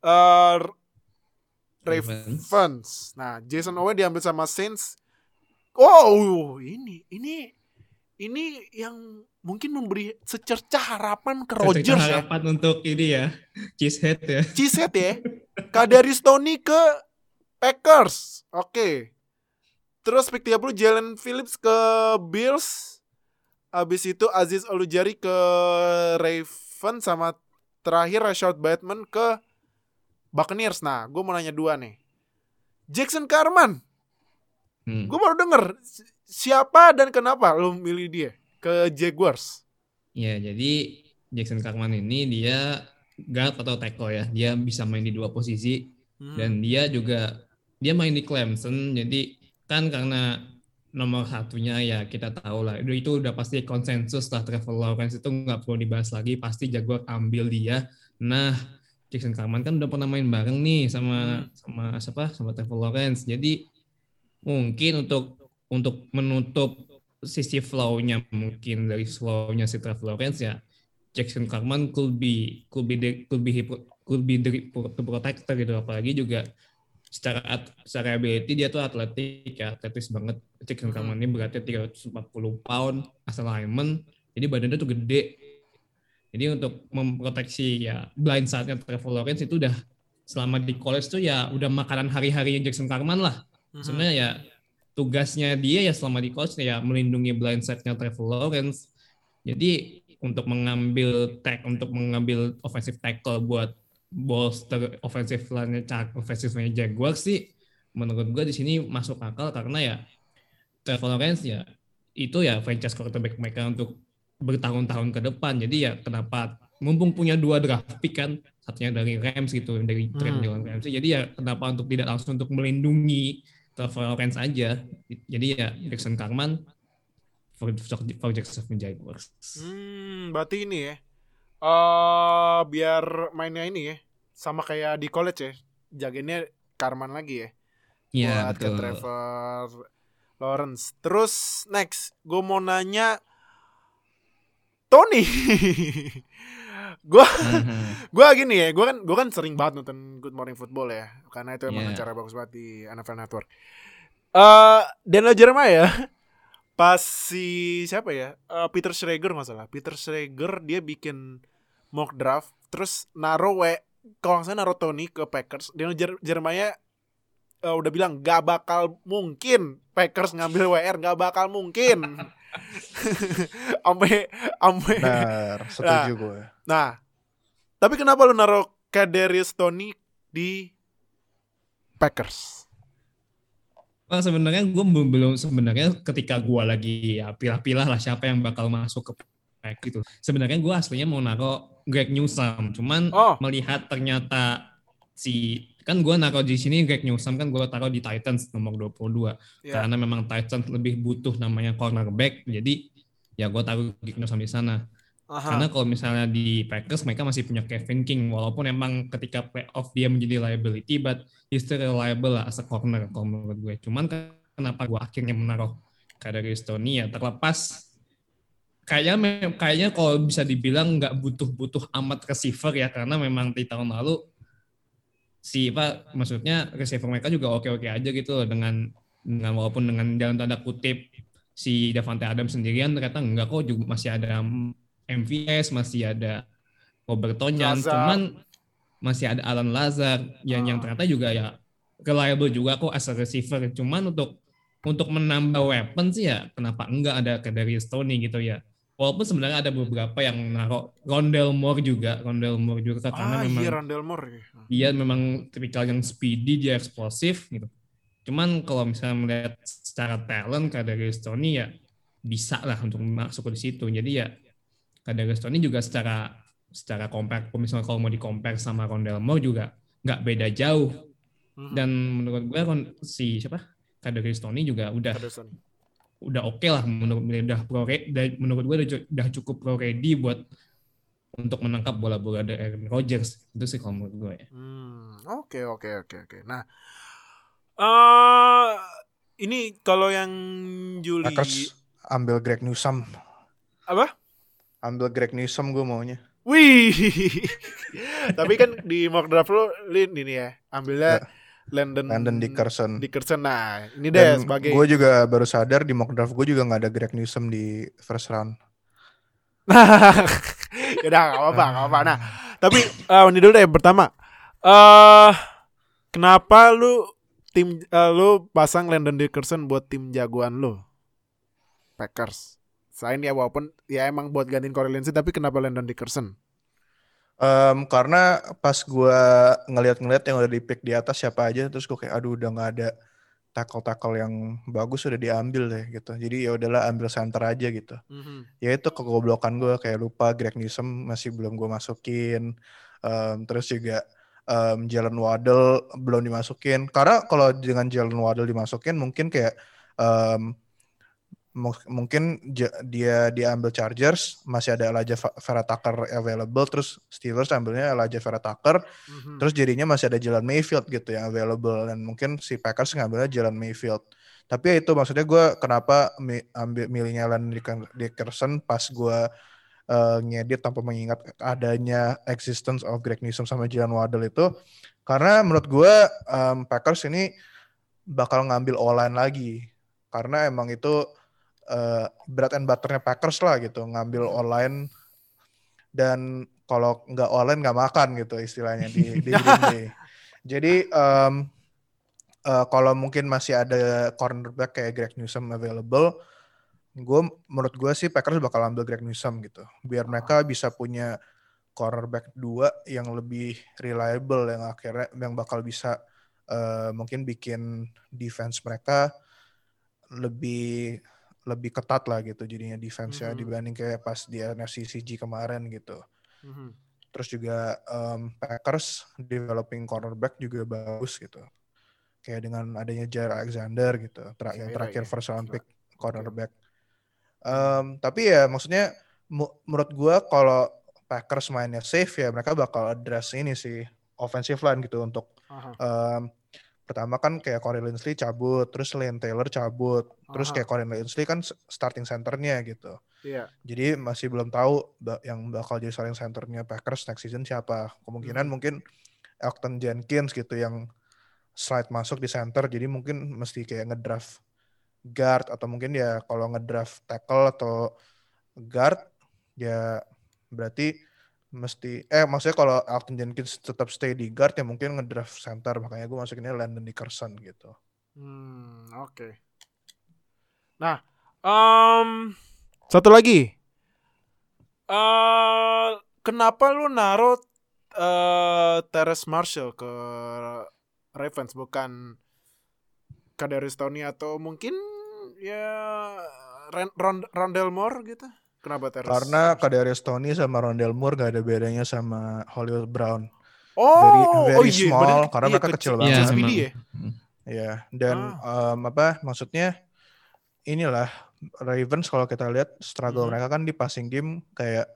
eh Ravens. Ravens. Nah, Jason Owen diambil sama Saints. Oh, ini ini ini yang mungkin memberi secercah harapan ke Rodgers ya. harapan untuk ini ya, cheesehead ya. Cheesehead ya. *laughs* Kadarius Tony ke Packers. Oke. Terus pick 30 Jalen Phillips ke Bills. Abis itu Aziz Olujari ke Ravens sama terakhir Rashad Bateman ke Buccaneers. Nah, gue mau nanya dua nih. Jackson Carman, Hmm. gue baru denger si- siapa dan kenapa lo milih dia ke Jaguars? Ya, jadi Jackson Carman ini dia guard atau tackle ya. Dia bisa main di dua posisi Hmm. dan dia juga dia main di Clemson. Jadi kan karena nomor satunya ya kita tahu lah itu, itu udah pasti konsensus lah Trevor Lawrence itu nggak perlu dibahas lagi pasti Jaguar ambil dia. Nah Jackson Carman kan udah pernah main bareng nih sama sama siapa sama Trevor Lawrence. Jadi mungkin untuk untuk menutup sisi flow-nya mungkin dari flow-nya si Trevor Lawrence ya Jackson Carman could be could be the, could be could be the, the protector gitu apalagi juga secara secara ability dia tuh atletik ya atletis banget Jackson Mhm. Carman ini beratnya 340 pound asal lineman jadi badannya tuh gede jadi untuk memproteksi ya blind side-nya Trevor Lawrence itu udah selama di college tuh ya udah makanan hari-harinya Jackson Carman lah Mhm. Sebenarnya ya tugasnya dia ya selama di coach ya melindungi blind side-nya Trevor Lawrence. Jadi untuk mengambil tag untuk mengambil offensive tackle buat bolster offensive line offensive line Jaguars sih menurut gua di sini masuk akal karena ya Trevor Lawrence ya itu ya franchise quarterback mereka untuk bertahun-tahun ke depan. Jadi ya kenapa mumpung punya dua draft pick kan satunya dari Rams gitu dari trade Hmm. Jalen Ramsey. Jadi ya kenapa untuk tidak langsung untuk melindungi Trevor Lawrence aja. Jadi ya Jackson Carman for, for Jacksonville Jaguars. Hmm, berarti ini ya. Eh biar mainnya ini ya. Sama kayak di college ya. Jagainnya Karman lagi ya. Iya ke betul. Trevor Lawrence. Terus next, gue mau nanya Tony. *laughs* gua Aha. *laughs* gua gini ya, gua kan gua kan sering banget nonton Good Morning Football ya, karena itu emang Iya. acara bagus banget di NFL Network. Eh Daniel Jeremiah pas si siapa ya? Eh, Peter Schrager nggak salah. Peter Schrager dia bikin mock draft, terus naro we kalau nggak naro Tony ke Packers. Daniel Jer- Jeremiah eh, udah bilang gak bakal mungkin Packers ngambil WR, gak bakal mungkin. *laughs* Ampe ampe Benar, setuju gue. Nah, tapi kenapa lu naruh Kadarius Tony di Packers? Well, sebenarnya gue belum sebenarnya ketika gue lagi ya pilah-pilah lah siapa yang bakal masuk ke pack gitu. Sebenarnya gue aslinya mau naro Greg Newsome, cuman Oh. melihat ternyata si kan gue naro di sini Greg Newsome kan gue taruh di Titans nomor 22 Ya. karena memang Titans lebih butuh namanya cornerback jadi ya gue taruh Greg Newsome di sana. Aha. Karena kalau misalnya di Packers mereka masih punya Kevin King walaupun emang ketika playoff dia menjadi liability but he's still reliable lah as a corner kalau menurut gue. Cuman kenapa gue akhirnya menaruh Kadarius Tony ya terlepas kayaknya kayaknya kalau bisa dibilang nggak butuh-butuh amat receiver ya karena memang di tahun lalu si apa maksudnya receiver mereka juga oke-oke aja gitu loh dengan dengan walaupun dengan dalam tanda kutip si Davante Adams sendirian ternyata enggak kok juga masih ada MVS masih ada Robert Tonyan cuman masih ada Alan Lazar yang yang Ah. ternyata juga ya reliable juga kok as a receiver cuman untuk untuk menambah weapon sih ya kenapa enggak ada Kadarius Tony gitu ya walaupun sebenarnya ada beberapa yang naruh Rondell Moore juga Rondell Moore juga karena ah, memang iya Randall Moore. ya. dia memang tipikal yang speedy dia eksplosif gitu cuman kalau misalnya melihat secara talent Kadarius Tony ya bisa lah untuk masuk ke situ jadi ya Kadarius Tony juga secara secara compare misalnya kalau mau di compare sama Rondell Moore juga nggak beda jauh Mhm. dan menurut gue si siapa Kadarius Tony juga udah Kadarius udah oke lah menurut udah pro menurut gue udah, cu- udah cukup pro ready buat untuk menangkap bola-bola dari Aaron Rodgers itu sih kalau menurut gue ya. Hmm, oke oke oke oke. Nah, eh ini kalau yang Juli Packers ambil Greg Newsome. apa? Ambil Greg Newsome gue maunya. Wih. *laughs* Tapi kan di mock draft lo Lin ini ya, ambilnya Landon Landon Dickerson. Dickerson. Nah, ini deh Dan sebagai gue juga baru sadar di mock draft gue juga nggak ada Greg Newsome di first round. *laughs* ya udah gak apa-apa, gak apa-apa. Nah, tapi eh ini dulu deh pertama. Eh kenapa lu tim eh, lu pasang Landon Dickerson buat tim jagoan lu? Packers. Selain ya walaupun ya emang buat gantiin Corey tapi kenapa Landon Dickerson? Em, karena pas gue ngeliat-ngeliat yang udah di pick di atas siapa aja, terus gue kayak aduh udah nggak ada tackle-tackle yang bagus udah diambil deh gitu. Jadi ya udahlah ambil center aja gitu. Ya itu kegoblokan gue kayak lupa Greg Newsome masih belum gue masukin. Em, terus juga em, Jalen Waddle belum dimasukin. Karena kalau dengan Jalen Waddle dimasukin mungkin kayak mu- mungkin dia diambil Chargers masih ada Elijah Vera Tucker available terus Steelers ambilnya Elijah Vera Tucker Mhm. terus jadinya masih ada Jalan Mayfield gitu yang available dan mungkin si Packers ngambilnya Jalan Mayfield. Tapi ya itu maksudnya gue kenapa ambil milihnya Dicker- Dickerson pas gue eh, ngedit tanpa mengingat adanya existence of Greg Newsome sama Jalen Waddle itu. Karena menurut gue em, Packers ini bakal ngambil O-line lagi. Karena emang itu eh, bread and butternya Packers lah gitu ngambil O-line dan kalau nggak O-line nggak makan gitu istilahnya di, di *laughs* Green Bay. Jadi em, eh, kalau mungkin masih ada cornerback kayak Greg Newsom available, gue menurut gue sih Packers bakal ambil Greg Newsom gitu, biar mereka bisa punya cornerback dua yang lebih reliable yang akhirnya yang bakal bisa eh, mungkin bikin defense mereka lebih lebih ketat lah gitu jadinya defense-nya Mhm. dibanding kayak pas di NFC CG kemarin gitu. Mhm. Terus juga em, Packers developing cornerback juga bagus gitu. Kayak dengan adanya Jair Alexander gitu, ter- yang terakhir ya. first round pick cornerback. Em, tapi ya maksudnya mu- menurut gua kalau Packers mainnya safe ya mereka bakal address ini sih offensive line gitu untuk Aha. em, pertama kan kayak Corey Linsley cabut, terus Lane Taylor cabut, terus Aha. kayak Corey Linsley kan starting centernya gitu. Iya. Jadi masih belum tahu yang bakal jadi starting centernya Packers next season siapa. Kemungkinan Hmm. mungkin Elton Jenkins gitu yang slide masuk di center. Jadi mungkin mesti kayak ngedraft guard atau mungkin ya kalau ngedraft tackle atau guard ya berarti mesti eh maksudnya kalau Elton Jenkins tetap stay di guard ya mungkin ngedraft center makanya gue masukinnya Landon Dickerson gitu. Hmm, oke. Nah, em, satu lagi. eh kenapa lu naruh eh Terrace Marshall ke Ravens bukan Kadarius Tony atau mungkin ya Rondell Moore gitu? Kenapa Terrace? Karena Kadarius Tony sama Rondell Moore gak ada bedanya sama Hollywood Brown. oh, very- very oh iya, small, bener. karena Iya, mereka kecil Iya, banget. speedy memang. ya. Ya, dan Ah. em, apa maksudnya inilah Ravens kalau kita lihat struggle Mhm. mereka kan di passing game kayak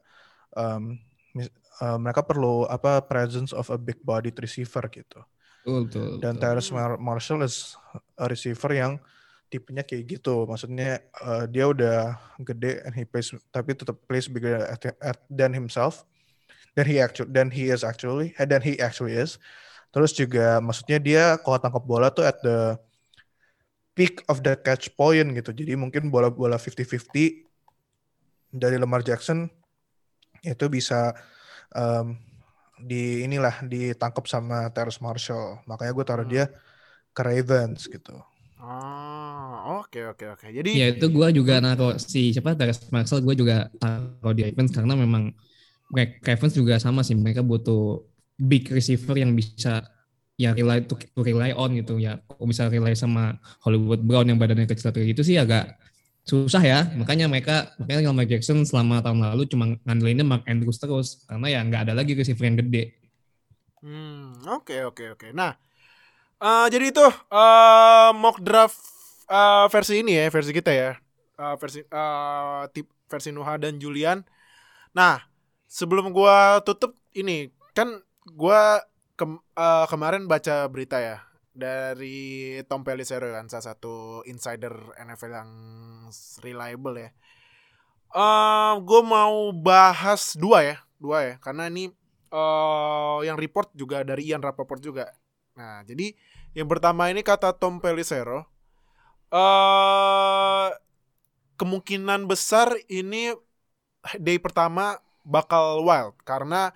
em, mis- eh, mereka perlu apa presence of a big body receiver gitu. Betul, betul. Dan betul. Mar- Marshall is a receiver yang tipenya kayak gitu. Maksudnya eh, dia udah gede and he plays tapi tetap plays bigger than himself. Dan he actually dan he is actually eh, dan he actually is. Terus juga maksudnya dia kalau tangkap bola tuh at the peak of the catch point gitu. Jadi mungkin bola-bola 50-50 dari Lamar Jackson itu bisa em, di inilah ditangkap sama Terrence Marshall. Makanya gue taruh Hmm. dia ke Ravens gitu. Oke oke oke. Jadi Ya itu gue juga naruh si siapa Darius Marshall gue juga taruh di Ravens karena memang mereka Ravens juga sama sih mereka butuh big receiver yang bisa ya rely to, to rely on gitu ya. Kalau bisa rely sama Hollywood Brown yang badannya kecil kayak gitu sih agak susah ya. Makanya mereka makanya Lamar Jackson selama tahun lalu cuma ngandelinnya Mark Andrews terus karena ya nggak ada lagi receiver yang gede. Hmm, oke oke oke. Nah, eh, jadi itu eh, mock draft eh, versi ini ya, versi kita ya, Eh, versi eh, tip versi Nuha dan Julian. Nah, sebelum gua tutup ini kan gua kem- eh, kemarin baca berita ya dari Tom Pelissero kan, salah satu insider NFL yang reliable ya. Eh, gue mau bahas dua ya, dua ya, karena ini eh yang report juga dari Ian Rapoport juga. Nah, jadi yang pertama ini kata Tom Pelissero, eh kemungkinan besar ini day pertama bakal wild karena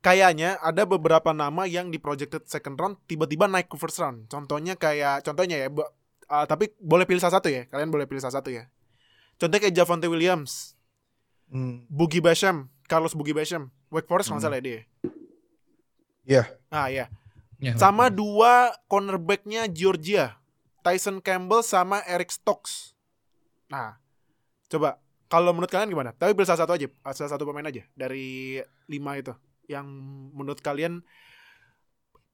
kayaknya ada beberapa nama yang di projected second round tiba-tiba naik ke first round. Contohnya kayak contohnya ya, eh, tapi boleh pilih salah satu ya. Kalian boleh pilih salah satu ya. Contohnya kayak Javante Williams, Hmm, Boogie Basham, Carlos Boogie Basham, Wake Forest kalau Hmm. salah ya dia. Iya. Ah ya. Ya, Sama dua cornerbacknya Georgia, Tyson Campbell sama Eric Stokes. Nah, coba kalau menurut kalian gimana? Tapi pilih salah satu aja, ah, salah satu pemain aja dari lima itu yang menurut kalian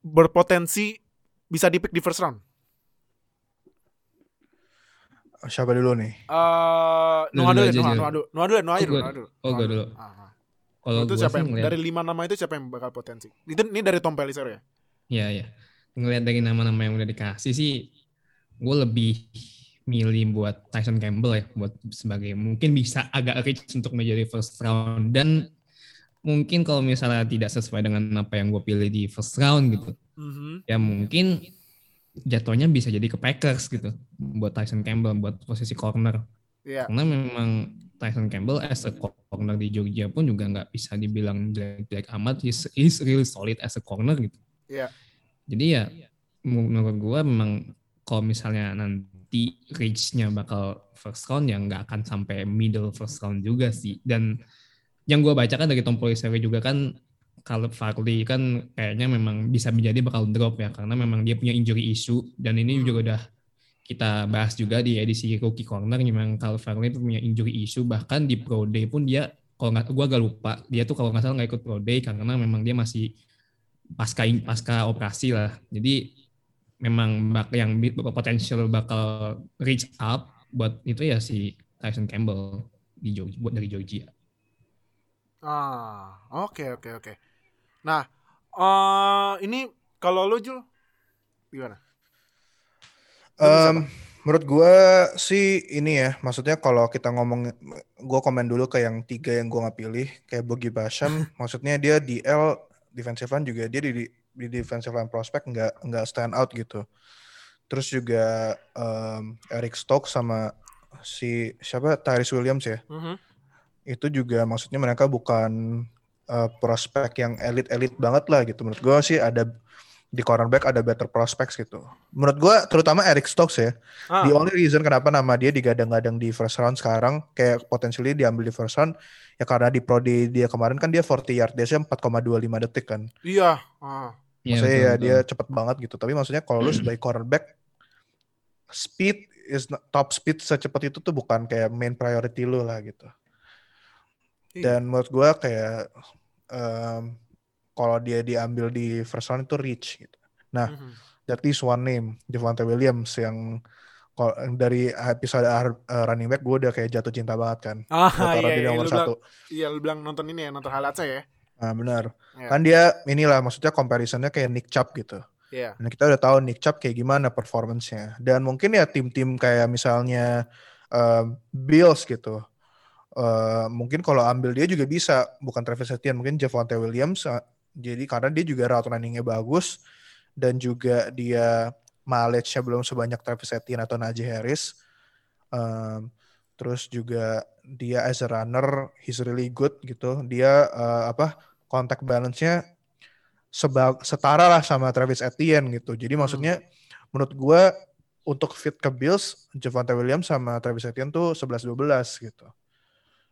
berpotensi bisa dipick di first round. Siapa dulu nih? Eh, Lu Noah dulu aja, Noah. Noah dulu, Noah dulu, Noah aja Oh, dulu, Noah dulu. oh, Noah dulu. Ah, ah. Kalau Itu siapa yang dari lima nama itu siapa yang bakal potensi? Itu ini dari Tom Pelissero ya? ya ya ngelihat dari nama-nama yang udah dikasih sih, gue lebih milih buat Tyson Campbell ya, buat sebagai mungkin bisa agak rich untuk menjadi first round dan mungkin kalau misalnya tidak sesuai dengan apa yang gue pilih di first round gitu, Mhm. ya mungkin jatuhnya bisa jadi ke Packers gitu buat Tyson Campbell buat posisi corner. Iya. Karena memang Tyson Campbell as a corner di Georgia pun juga nggak bisa dibilang jelek-jelek amat. He's, he's really solid as a corner gitu. Iya. Jadi ya menurut gua memang kalau misalnya nanti reach-nya bakal first round ya nggak akan sampai middle first round juga sih. Dan yang gua baca kan dari Tom Polisario juga kan kalau Farley kan kayaknya memang bisa menjadi bakal drop ya karena memang dia punya injury issue dan ini juga udah kita bahas juga di edisi Rookie Corner memang kalau Farley punya injury issue bahkan di Pro Day pun dia kalau nggak gua agak lupa dia tuh kalau nggak salah nggak ikut Pro Day karena memang dia masih pasca pasca operasi lah. Jadi memang bak yang potensial bakal reach up buat itu ya si Tyson Campbell di Georgia, buat dari Georgia. Ah, oke oke oke. Nah, eh ini kalau lu Jul gimana? Em, menurut gue sih ini ya, maksudnya kalau kita ngomong, gue komen dulu ke yang tiga yang gue nggak pilih, kayak Bogi Basham, *laughs* maksudnya dia di L defensive line juga dia di di defensive line prospect nggak nggak stand out gitu. Terus juga em, Eric Stokes sama si siapa Tyrese Williams ya, Mhm. itu juga maksudnya mereka bukan eh, prospek yang elit-elit banget lah gitu. Menurut gue sih ada di cornerback ada better prospects gitu. Menurut gue terutama Eric Stokes ya. Ah, The only reason kenapa nama dia digadang-gadang di first round sekarang kayak potensially diambil di first round ya karena di pro day dia kemarin kan dia 40 yard dash 4,25 detik kan. iya. Ah. Iya, Maksudnya betul, ya betul. dia cepet banget gitu. Tapi maksudnya kalau lu sebagai cornerback speed is not- top speed secepat itu tuh bukan kayak main priority lu lah gitu. Iya. Dan menurut gua kayak em, kalau dia diambil di first round itu reach gitu. Nah, Mhm. that is one name, Javante Williams yang kalau dari episode eh, running back gue udah kayak jatuh cinta banget kan. Ah, Gue iya, iya, nomor lu bilang, satu. iya, lu bilang nonton ini ya, nonton highlights ya. Nah, benar. Iya. Kan dia inilah maksudnya comparisonnya kayak Nick Chubb gitu. Iya. Nah, kita udah tahu Nick Chubb kayak gimana performance-nya. Dan mungkin ya tim-tim kayak misalnya um, Bills gitu. Uh, mungkin kalau ambil dia juga bisa, bukan Travis Etienne, mungkin Javonte Williams. uh, jadi karena dia juga route running-nya bagus dan juga dia mileage-nya belum sebanyak Travis Etienne atau Najee Harris. Um, terus juga dia as a runner, he's really good gitu. Dia uh, apa contact balance-nya seba- setara lah sama Travis Etienne gitu. Jadi maksudnya menurut gue untuk fit ke Bills, Javante Williams sama Travis Etienne tuh 11-12 gitu.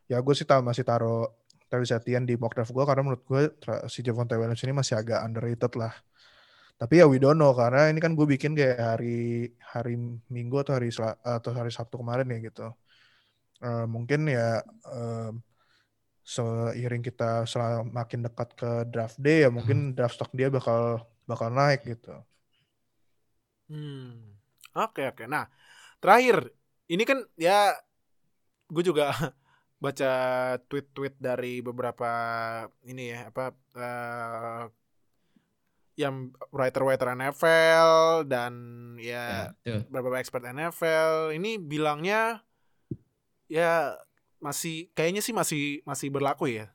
Ya gue sih masih taruh Travis Etienne di mock draft gue karena menurut gue si Javante Williams ini masih agak underrated lah. Tapi ya we don't know karena ini kan gue bikin kayak hari hari Minggu atau hari atau hari Sabtu kemarin ya gitu. Eh, mungkin ya em, seiring kita sel- makin dekat ke draft day ya mungkin draft stock dia bakal bakal naik gitu. Hmm. Oke oke. Nah, terakhir ini kan ya gue juga *laughs* baca tweet-tweet dari beberapa ini ya apa eh, yang writer-writer NFL dan ya Ya, tuh. beberapa expert NFL ini bilangnya ya masih kayaknya sih masih masih berlaku ya.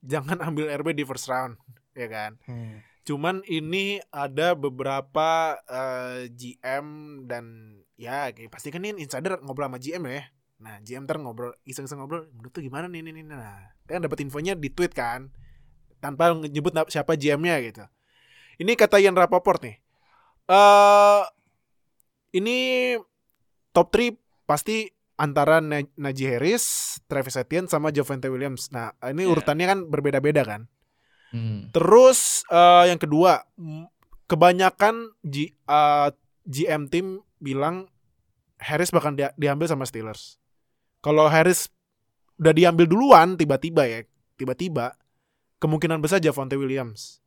Jangan ambil RB di first round, ya kan? Hmm. Cuman ini ada beberapa eh, GM dan ya kayak pasti kan ini insider ngobrol sama GM ya. Nah, GM ntar ngobrol iseng-iseng ngobrol, menurut tuh gimana nih ini ini nah. Kan dapat infonya di tweet kan. Tanpa nyebut na- siapa GM-nya gitu. Ini kata Ian Rapoport nih. Eh ini top 3 pasti antara Na- Najee Harris, Travis Etienne sama Javante Williams. Nah, ini Iya. urutannya kan berbeda-beda kan. Hmm. Terus eh, yang kedua, kebanyakan G, eh, GM tim bilang Harris bakal dia- diambil sama Steelers. Kalau Harris udah diambil duluan tiba-tiba ya, tiba-tiba kemungkinan besar Javonte Williams.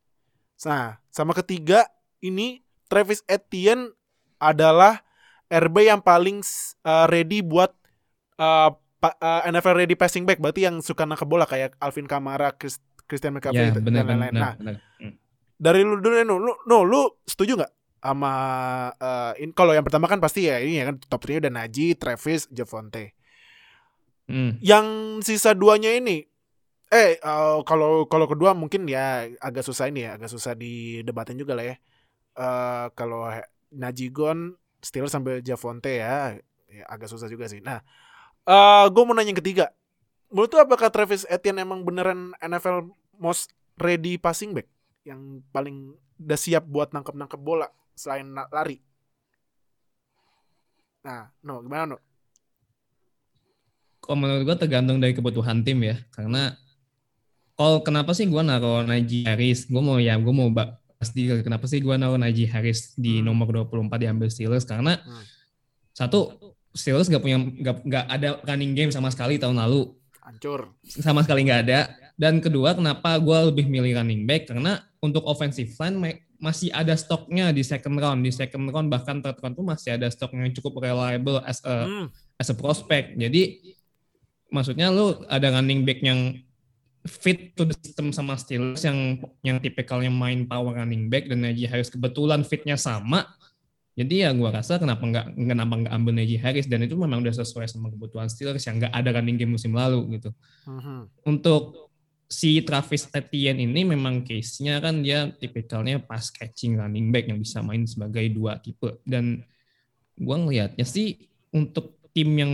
Nah, sama ketiga ini Travis Etienne adalah RB yang paling eh, ready buat eh, pa- eh, NFL ready passing back, berarti yang suka nangkep bola kayak Alvin Kamara, Chris- Christian McCaffrey Ya, dan lain-lain. Nah, benar. Hmm. dari lu dulu no, lu, no, lu setuju nggak sama eh, in kalau yang pertama kan pasti ya ini ya kan top 3 udah Najee, Travis, Javonte. Hmm. Yang sisa duanya ini eh eh, kalau kalau kedua mungkin ya agak susah ini ya, agak susah didebatin juga lah ya. Eh kalau Najee gone, Steelers sampai Javonte ya, ya agak susah juga sih. Nah, eh gue mau nanya yang ketiga. Menurut lu apakah Travis Etienne emang beneran NFL most ready passing back yang paling udah siap buat nangkep-nangkep bola selain lari. Nah, no gimana no? Kalau menurut gue tergantung dari kebutuhan tim ya. Karena kalau kenapa sih gue naruh Najee Harris? Gue mau ya, gue mau pasti kenapa sih gue naruh Najee Harris di Hmm. nomor 24 diambil Steelers? Karena Hmm. satu Steelers gak punya gak, gak ada running game sama sekali tahun lalu. Hancur. sama sekali nggak ada. Dan kedua, kenapa gue lebih milih running back? Karena untuk offensive line ma- masih ada stoknya di second round. Di second round bahkan third round tuh masih ada stok yang cukup reliable as a, Hmm. as a prospect. Jadi maksudnya lu ada running back yang fit to the system sama Steelers yang yang tipikalnya main power running back dan Najee Harris kebetulan fitnya sama. Jadi ya gua rasa kenapa nggak kenapa nggak ambil Najee Harris? Dan itu memang udah sesuai sama kebutuhan Steelers yang nggak ada running game musim lalu gitu. Mhm. untuk si Travis Etienne ini memang case-nya kan dia tipikalnya pass catching running back yang bisa main sebagai dua tipe. Dan gua ngelihatnya sih untuk tim yang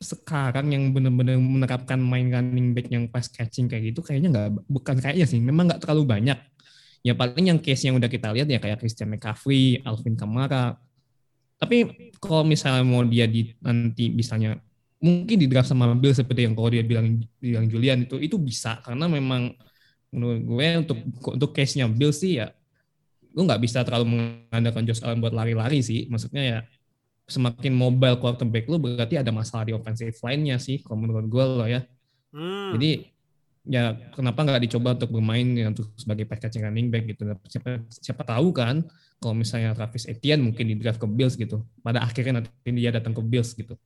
sekarang yang benar-benar menerapkan main running back yang pass catching kayak gitu kayaknya nggak bukan kayaknya sih memang nggak terlalu banyak ya paling yang case yang udah kita lihat ya kayak Christian McCaffrey, Alvin Kamara. Tapi kalau misalnya mau dia di nanti misalnya mungkin di draft sama Bill seperti yang kalau dia bilang bilang Julian itu itu bisa. Karena memang menurut gue untuk untuk case-nya Bill sih ya gue nggak bisa terlalu mengandalkan Josh Allen buat lari-lari sih. Maksudnya ya semakin mobile quarterback lu berarti ada masalah di offensive line-nya sih kalau menurut gue loh ya. Hmm. jadi ya kenapa nggak dicoba untuk bermain yang untuk sebagai pass catching running back gitu. Siapa siapa tahu kan kalau misalnya Travis Etienne mungkin di draft ke Bills gitu. Pada akhirnya nanti dia datang ke Bills gitu.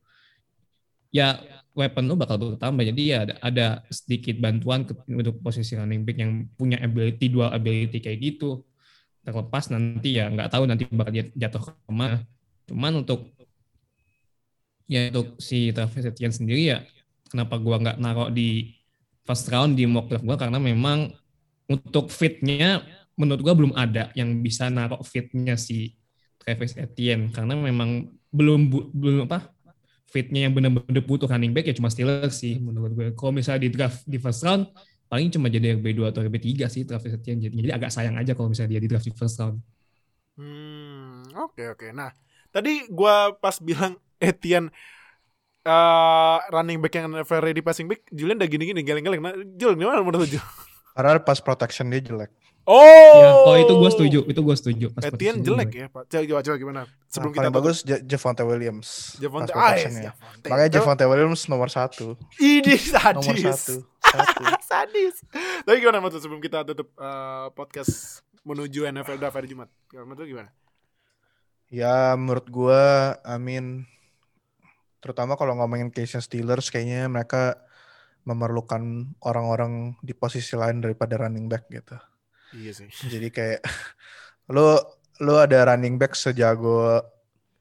Ya weapon lu bakal bertambah. Jadi ya ada, ada sedikit bantuan ke, untuk posisi running back yang punya ability dual ability kayak gitu. Terlepas nanti ya nggak tahu nanti bakal jat- jatuh ke mana cuman untuk ya untuk si Travis Etienne sendiri ya kenapa gua nggak naruh di first round di mock draft gua karena memang untuk fitnya menurut gua belum ada yang bisa naruh fitnya si Travis Etienne karena memang belum belum apa fitnya yang benar-benar butuh running back ya cuma Steelers sih menurut gue. Kalau misalnya di draft di first round paling cuma jadi RB2 atau RB3 sih Travis Etienne. Jadi, jadi agak sayang aja kalau misalnya dia di draft di first round. Hmm, oke oke. Nah, tadi gua pas bilang Etienne eh running back yang never ready passing back, Julian udah gini-gini geleng-geleng. Nah, Jul, gimana menurut lu? Karena pas protection dia jelek. Oh. Ya, kalau itu gue setuju, itu gue setuju. Pas Etienne jelek ya, Pak. Coba coba, coba gimana? Sebelum Nah, kita bagus Ja- Javonte Williams. Javonte ah, yes, Javonte. Makanya Javonte Williams nomor satu. Ini sadis. Nomor satu. Satu. *laughs* sadis. Tapi gimana menurut lu sebelum kita tutup eh, podcast menuju NFL draft hari Jumat? Menurut lu gimana? Ya menurut gua, Amin, terutama kalau ngomongin case Steelers, kayaknya mereka memerlukan orang-orang di posisi lain daripada running back gitu. Iya sih. Jadi kayak *laughs* lu lu ada running back sejago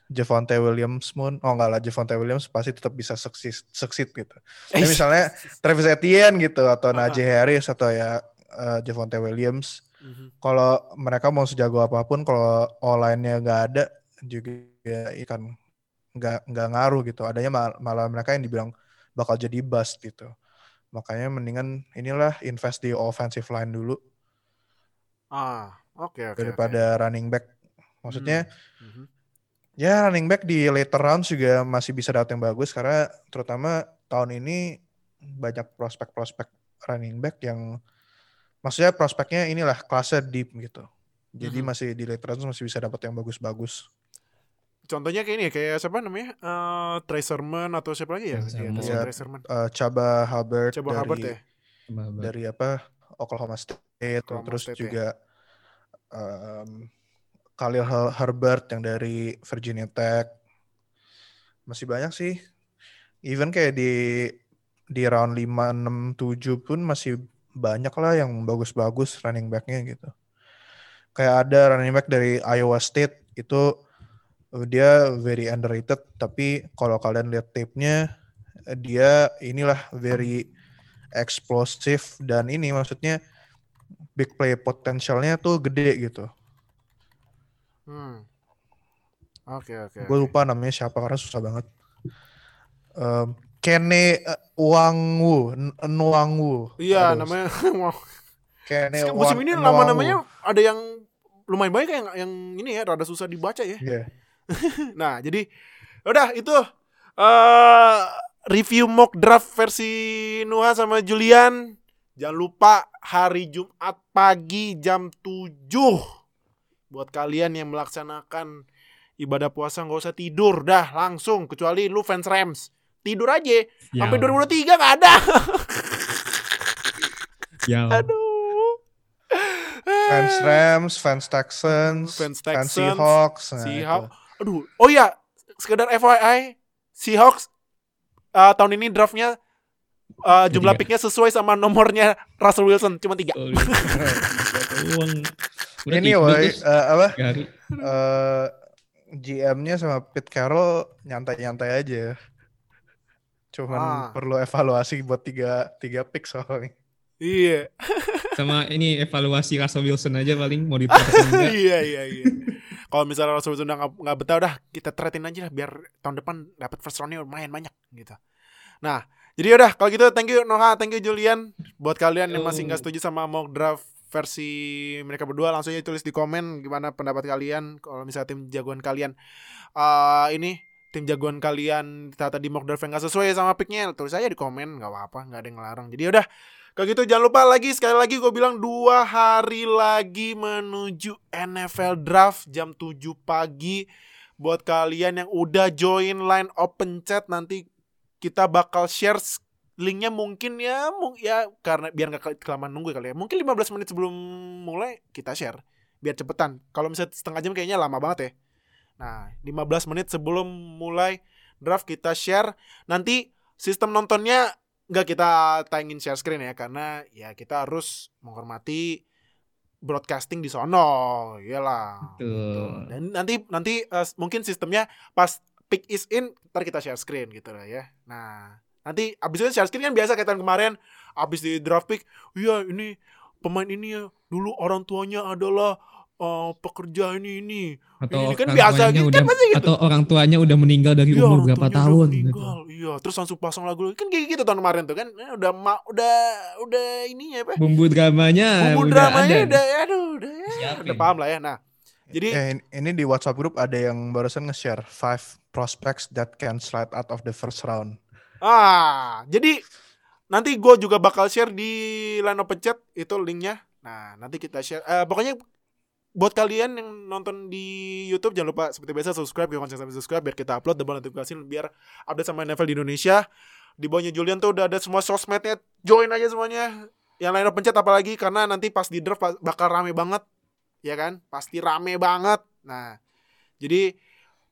Javonte Williams pun, oh enggak lah Javonte Williams pasti tetap bisa sukses succeed gitu. Tapi misalnya Travis Etienne gitu atau Ah. Najee Harris atau ya eh, Javonte Williams, Mhm. kalau mereka mau sejago apa pun kalau online-nya nggak ada juga ya ikan nggak nggak ngaruh gitu. Adanya mal- malah mereka yang dibilang bakal jadi bust gitu. Makanya mendingan inilah invest di offensive line dulu Ah, oke oke. daripada running back. Maksudnya. Mhm. ya running back di later rounds juga masih bisa dapat yang bagus karena terutama tahun ini banyak prospek-prospek running back yang maksudnya prospeknya inilah kelasnya deep gitu. Jadi Mhm. masih di late rounds masih bisa dapat yang bagus-bagus. Contohnya kayak ini ya, kayak siapa namanya? Eh Tracerman atau siapa lagi ya? Tracerman. Iya, Ya, Tracerman. Eh, Chaba Hubbard Coba dari Hubbard ya. Dari apa Oklahoma State Oklahoma terus State, ya. juga em, Khalil Her- Herbert yang dari Virginia Tech masih banyak sih even kayak di di round 5 6 7 pun masih banyak lah yang bagus-bagus running backnya gitu kayak ada running back dari Iowa State itu uh, dia very underrated tapi kalau kalian lihat tape-nya dia inilah very eksplosif dan ini maksudnya big play potensialnya tuh gede gitu. Hmm. Oke oke. Gue lupa namanya siapa karena susah banget. Um, Kene Wangwu, N- Nwangwu. Iya, Aduh, namanya *laughs* Kene musim ini nama-namanya ada yang lumayan banyak yang yang ini ya rada susah dibaca ya. Iya. *laughs* Nah, jadi udah itu eh review mock draft versi Nuha sama Julian. Jangan lupa hari Jumat pagi jam 7 buat kalian yang melaksanakan ibadah puasa nggak usah tidur dah langsung kecuali lu fans Rams. Tidur aja. Ya, Sampai 2023 nggak ada. *laughs* ya. Aduh. Fans Rams, fans Texans, Fans fans Texans, Seahawks. Nah, Seahawks. Aduh, oh iya, sekedar FYI, Seahawks uh, tahun ini draftnya uh, jumlah picknya sesuai sama nomornya Russell Wilson, cuma tiga. Oh, iya. Uang. Ini woi, terus eh, apa? eh GM-nya sama Pete Carroll nyantai-nyantai aja. Cuman Ah. perlu evaluasi buat tiga tiga pick soalnya. Iya, Sama ini evaluasi Russell Wilson aja paling mau *laughs* enggak. iya, iya, iya. Kalau misalnya Russell Wilson udah nggak- betah, udah kita tradein aja lah biar tahun depan dapat first round-nya lumayan banyak gitu. Nah, jadi udah kalau gitu thank you Noha, thank you Julian. Buat kalian yang masih nggak setuju sama mock draft versi mereka berdua langsung aja tulis di komen gimana pendapat kalian kalau misalnya tim jagoan kalian eh ini tim jagoan kalian ternyata di mock draft yang nggak sesuai sama picknya tulis aja di komen nggak apa-apa nggak ada yang ngelarang jadi udah kalau gitu jangan lupa lagi sekali lagi gue bilang dua hari lagi menuju NFL draft jam 7 pagi. Buat kalian yang udah join line open chat nanti kita bakal share linknya mungkin ya mung ya karena biar nggak ke- kelamaan nunggu kali ya. Mungkin 15 menit sebelum mulai kita share biar cepetan. Kalau misalnya setengah jam kayaknya lama banget ya. Nah 15 menit sebelum mulai draft kita share. Nanti sistem nontonnya nggak kita tayangin share screen ya karena ya kita harus menghormati broadcasting di sono iyalah Tuh. dan nanti nanti eh, mungkin sistemnya pas pick is in ntar kita share screen gitu lah ya nah nanti abis itu share screen kan biasa kayak tahun kemarin abis di draft pick iya ini pemain ini ya dulu orang tuanya adalah eh, pekerja ini ini Atau Ini kan biasa gitu, udah, kan pasti gitu. atau orang tuanya udah meninggal dari Iya, umur berapa tahun gitu. Iya terus langsung pasang lagu kan kayak gitu tahun kemarin tuh kan Eh, udah ma udah udah ini ya apa Bumbu dramanya bumbu udah dramanya ada. udah aduh udah ya, Siapin. udah paham lah ya nah jadi Eh, in- ini di WhatsApp group ada yang barusan nge-share five prospects that can slide out of the first round. Ah, jadi nanti gue juga bakal share di line open chat itu linknya. Nah, nanti kita share. Eh, pokoknya buat kalian yang nonton di YouTube jangan lupa seperti biasa subscribe, jangan sampai subscribe biar kita upload double notifikasi biar update sama NFL di Indonesia. Di bawahnya Julian tuh udah ada semua sosmednya, join aja semuanya. Yang lain open chat apalagi karena nanti pas di draft bakal rame banget, ya kan? Pasti rame banget. Nah, jadi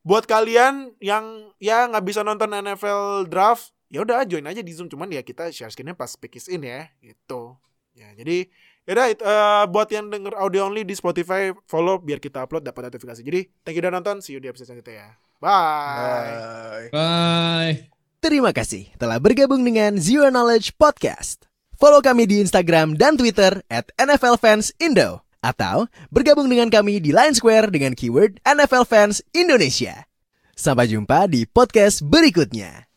buat kalian yang ya nggak bisa nonton NFL draft ya udah join aja di Zoom cuman ya kita share screennya pas pick is in ya gitu ya jadi ya udah it- eh, buat yang denger audio only di Spotify follow biar kita upload dapat notifikasi jadi thank you udah nonton see you di episode selanjutnya ya bye Bye. Bye. Terima kasih telah bergabung dengan Zero Knowledge Podcast. Follow kami di Instagram dan Twitter at NFL Fans Indo. Atau bergabung dengan kami di Line Square dengan keyword NFL Fans Indonesia. Sampai jumpa di podcast berikutnya.